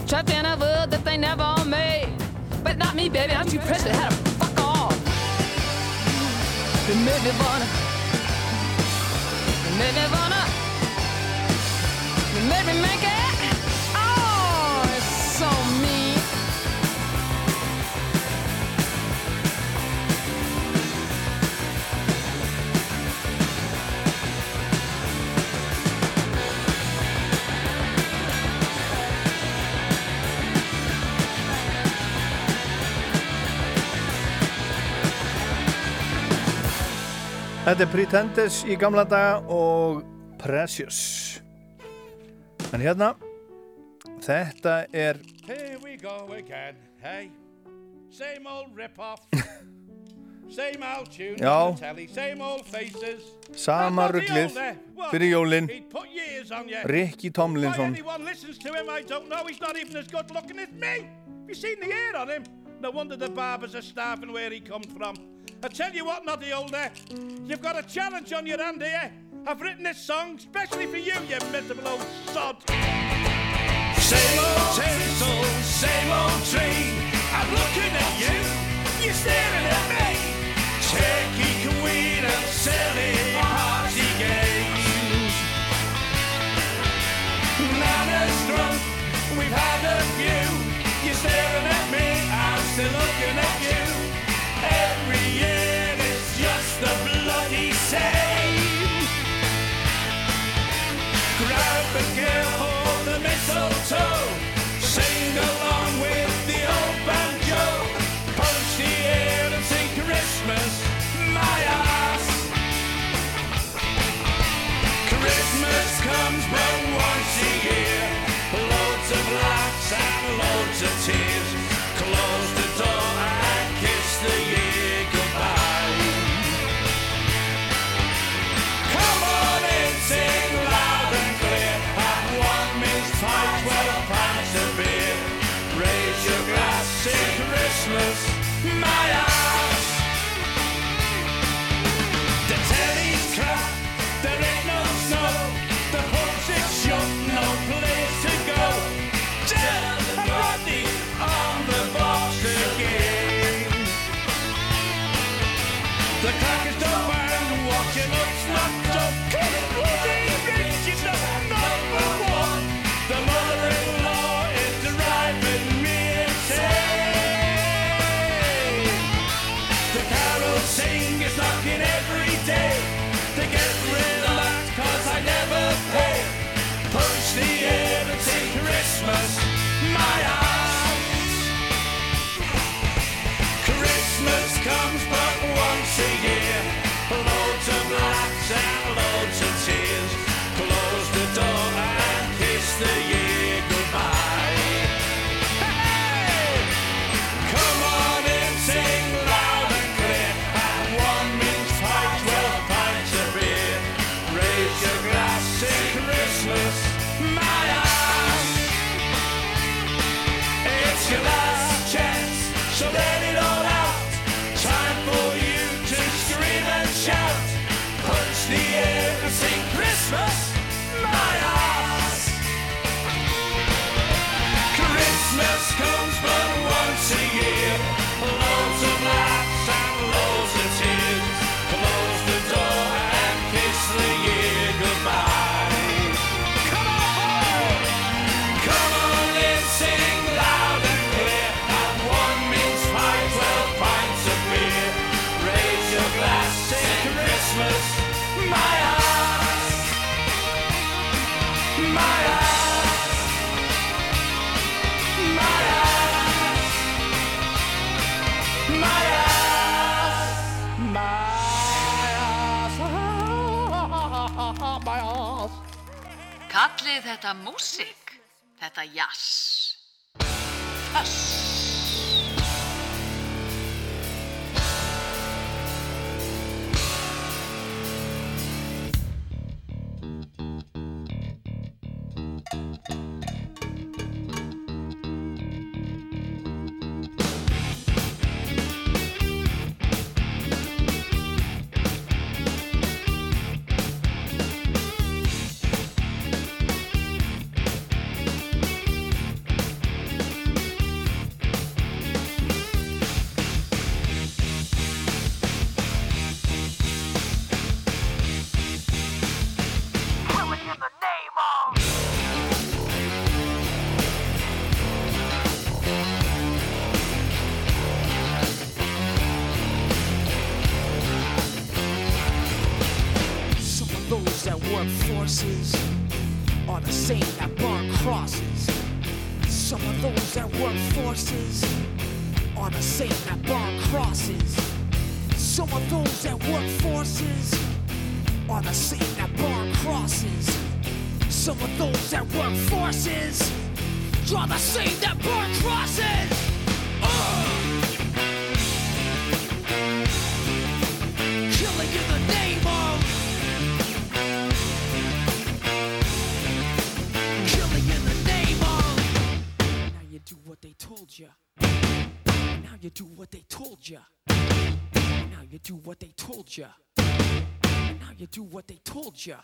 Trapped in a world that they never made. But not me, baby, I'm too precious, had to fuck off It made me wanna Þetta er Pretenders í gamla daga og Precious. En hérna, þetta er, Here we go again, hey? Same old rip-off. same old tune Já. telly, same old faces. Sama? What? fyrir jólin. He'd put years on you. Ricky Why Tomlinson. anyone listens to him, I don't know. He's not even as good looking as me. Have you seen the hair on him? No wonder the barbers are starving where he comes from. I tell you what, the older. You've got a challenge on your hand here. I've written this song specially for you, you miserable old sod. Same old tinsel, same old tree. I'm looking at you, you're staring at me. Turkey queen and silly party games. Nana's drunk, we've had a few. þið þetta músík? Þetta jazz. Fass. плеча.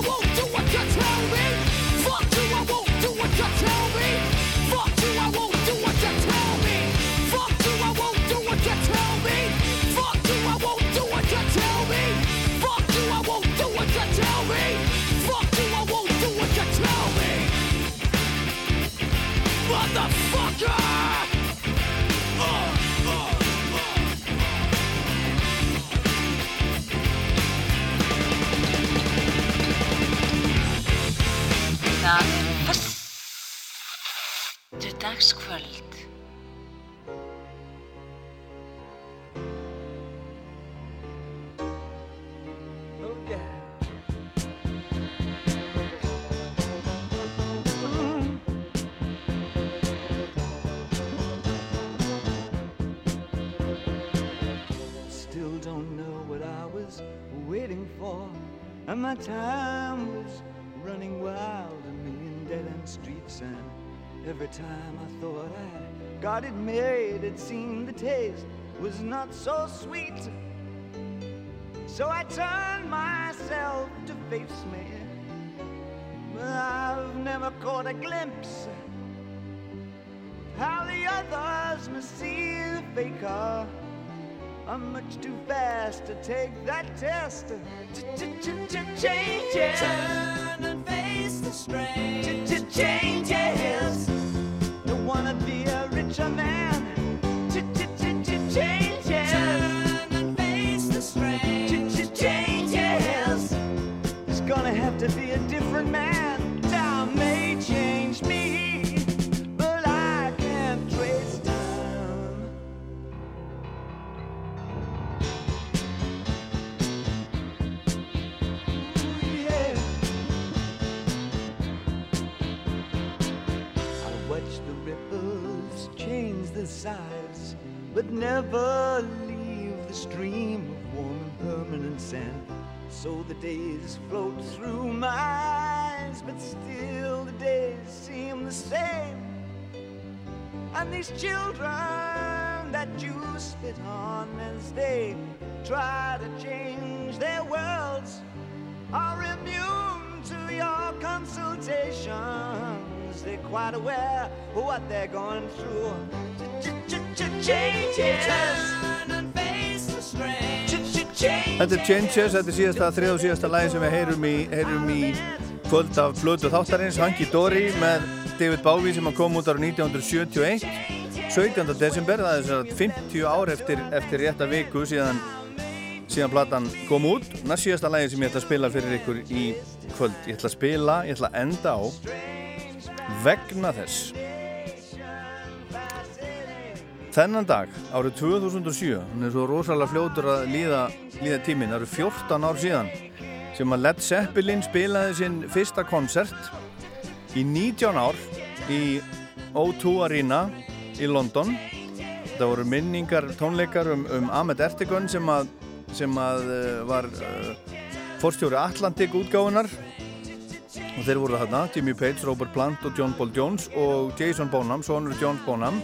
time was running wild, a million dead end streets. And every time I thought I got it made, it seemed the taste was not so sweet. So I turned myself to face me. But I've never caught a glimpse of how the others must see the faker. I'm much too fast to take that test. Changes. Turn and face the strain. Changes. Don't wanna be a richer man. Change but never leave the stream of warm and permanent sand. So the days float through my eyes, but still the days seem the same. And these children that you spit on as they try to change their worlds are immune to your consultations. They're quite aware of what they're going through. Þetta er Changes, þetta er síðasta þrið og síðasta lagi sem við heyrum í, heyrum í kvöld af blödu þáttarins Hanky Dory með David Bowie sem kom út ára 1971 17. desember, það er svona 50 ár eftir, eftir rétta viku síðan síðan platan kom út næst síðasta lagi sem ég ætla að spila fyrir ykkur í kvöld, ég ætla að spila ég ætla að enda á vegna þess. Þennan dag, árið 2007, hann er svo rosalega fljótur að líða, líða tíminn, það eru 14 ár síðan sem að Led Zeppelin spilaði sinn fyrsta koncert í 19 ár í O2 Arena í London. Það voru minningar tónleikar um, um Ahmed Ertegun sem að, sem að uh, var uh, fórstjóri Atlantic útgáfunar og þeir voru þarna, Jimmy Page, Robert Plant og John Paul Jones og Jason Bonham, sonur John Bonham.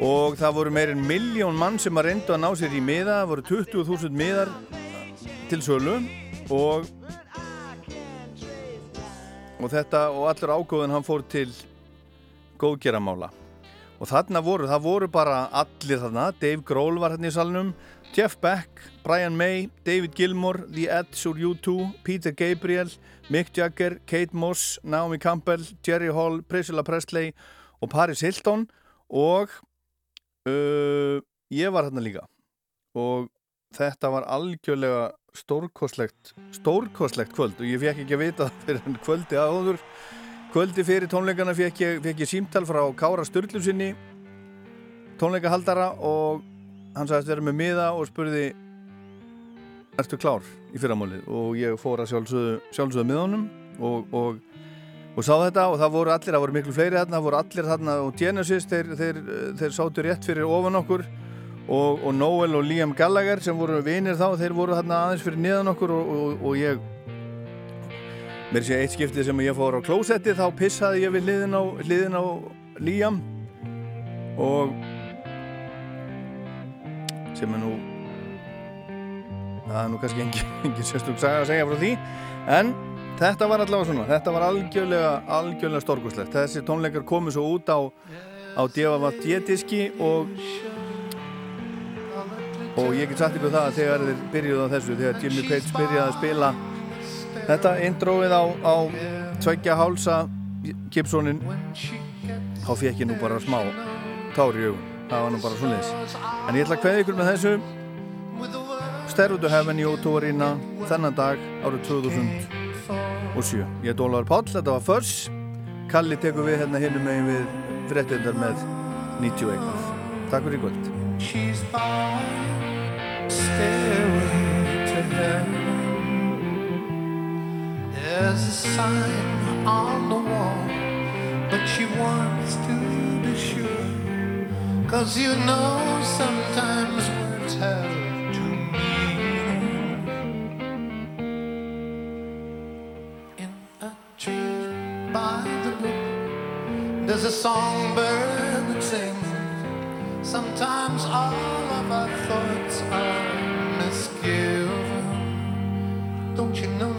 Og það voru meirinn miljón mann sem að reyndu að ná sér í miða, það voru 20.000 miðar til sölu. Og og þetta og allur ágóðin hann fór til góðgeramála. Og þarna voru, það voru bara allir þarna, Dave Grohl var hérna í salnum Jeff Beck, Brian May David Gilmour, The Edge úr U2 Peter Gabriel, Mick Jagger Kate Moss, Naomi Campbell Jerry Hall, Priscilla Presley og Paris Hilton og uh, ég var hérna líka. Og þetta var algjörlega stórkostlegt stórkostlegt kvöld og ég fekk ekki að vita það fyrir enn kvöldi áður. Kvöldi fyrir tónleikana fekk ég, fekk ég símtal frá Kára Sturlusinni tónleikahaldara og hann sagðist vera með miða og spurði ertu klár í fyrramálið og ég fór að sjálfsögðu, sjálfsögðu með honum og, og, og sá þetta og það voru allir, það voru miklu fleiri þarna það voru allir þarna og Genesis þeir, þeir, þeir sátu rétt fyrir ofan okkur og, og Noel og Liam Gallagher sem voru vinir þá, þeir voru þarna aðeins fyrir niðan okkur og, ég mér sé eitt skiptið sem ég fór á klósetti þá pissaði ég við hliðin á, hliðin á Liam og sem er nú það er nú kannski engin, engin sérstök saga að segja frá því. En þetta var allavega svona þetta var algjörlega, algjörlega storkoslegt þessi tónleikar komu svo út á á Devavatt Dietiski og og ég get sagt ykkur það að þegar þeir byrjuð á þessu þegar Jimmy Page byrjaði að spila þetta introið á, á tveggja hálsa Gibsonin þá fekk ég nú bara smá tári í augun. Það var nú bara svona þess en ég ætla að kveða ykkur með þessu Stairway to Heaven í Ótóarína þennan dag árið 2007 ég er Dólar Páll, þetta var Förs Kalli tekur við hérna hinnum megin við fréttindar með 91 Takk fyrir í kvöld She's by stairway to heaven. There's a sign on the wall, but she wants to be sure. Cause you know sometimes words have there's a songbird that sings. Sometimes all of our thoughts are misgiven. Don't you know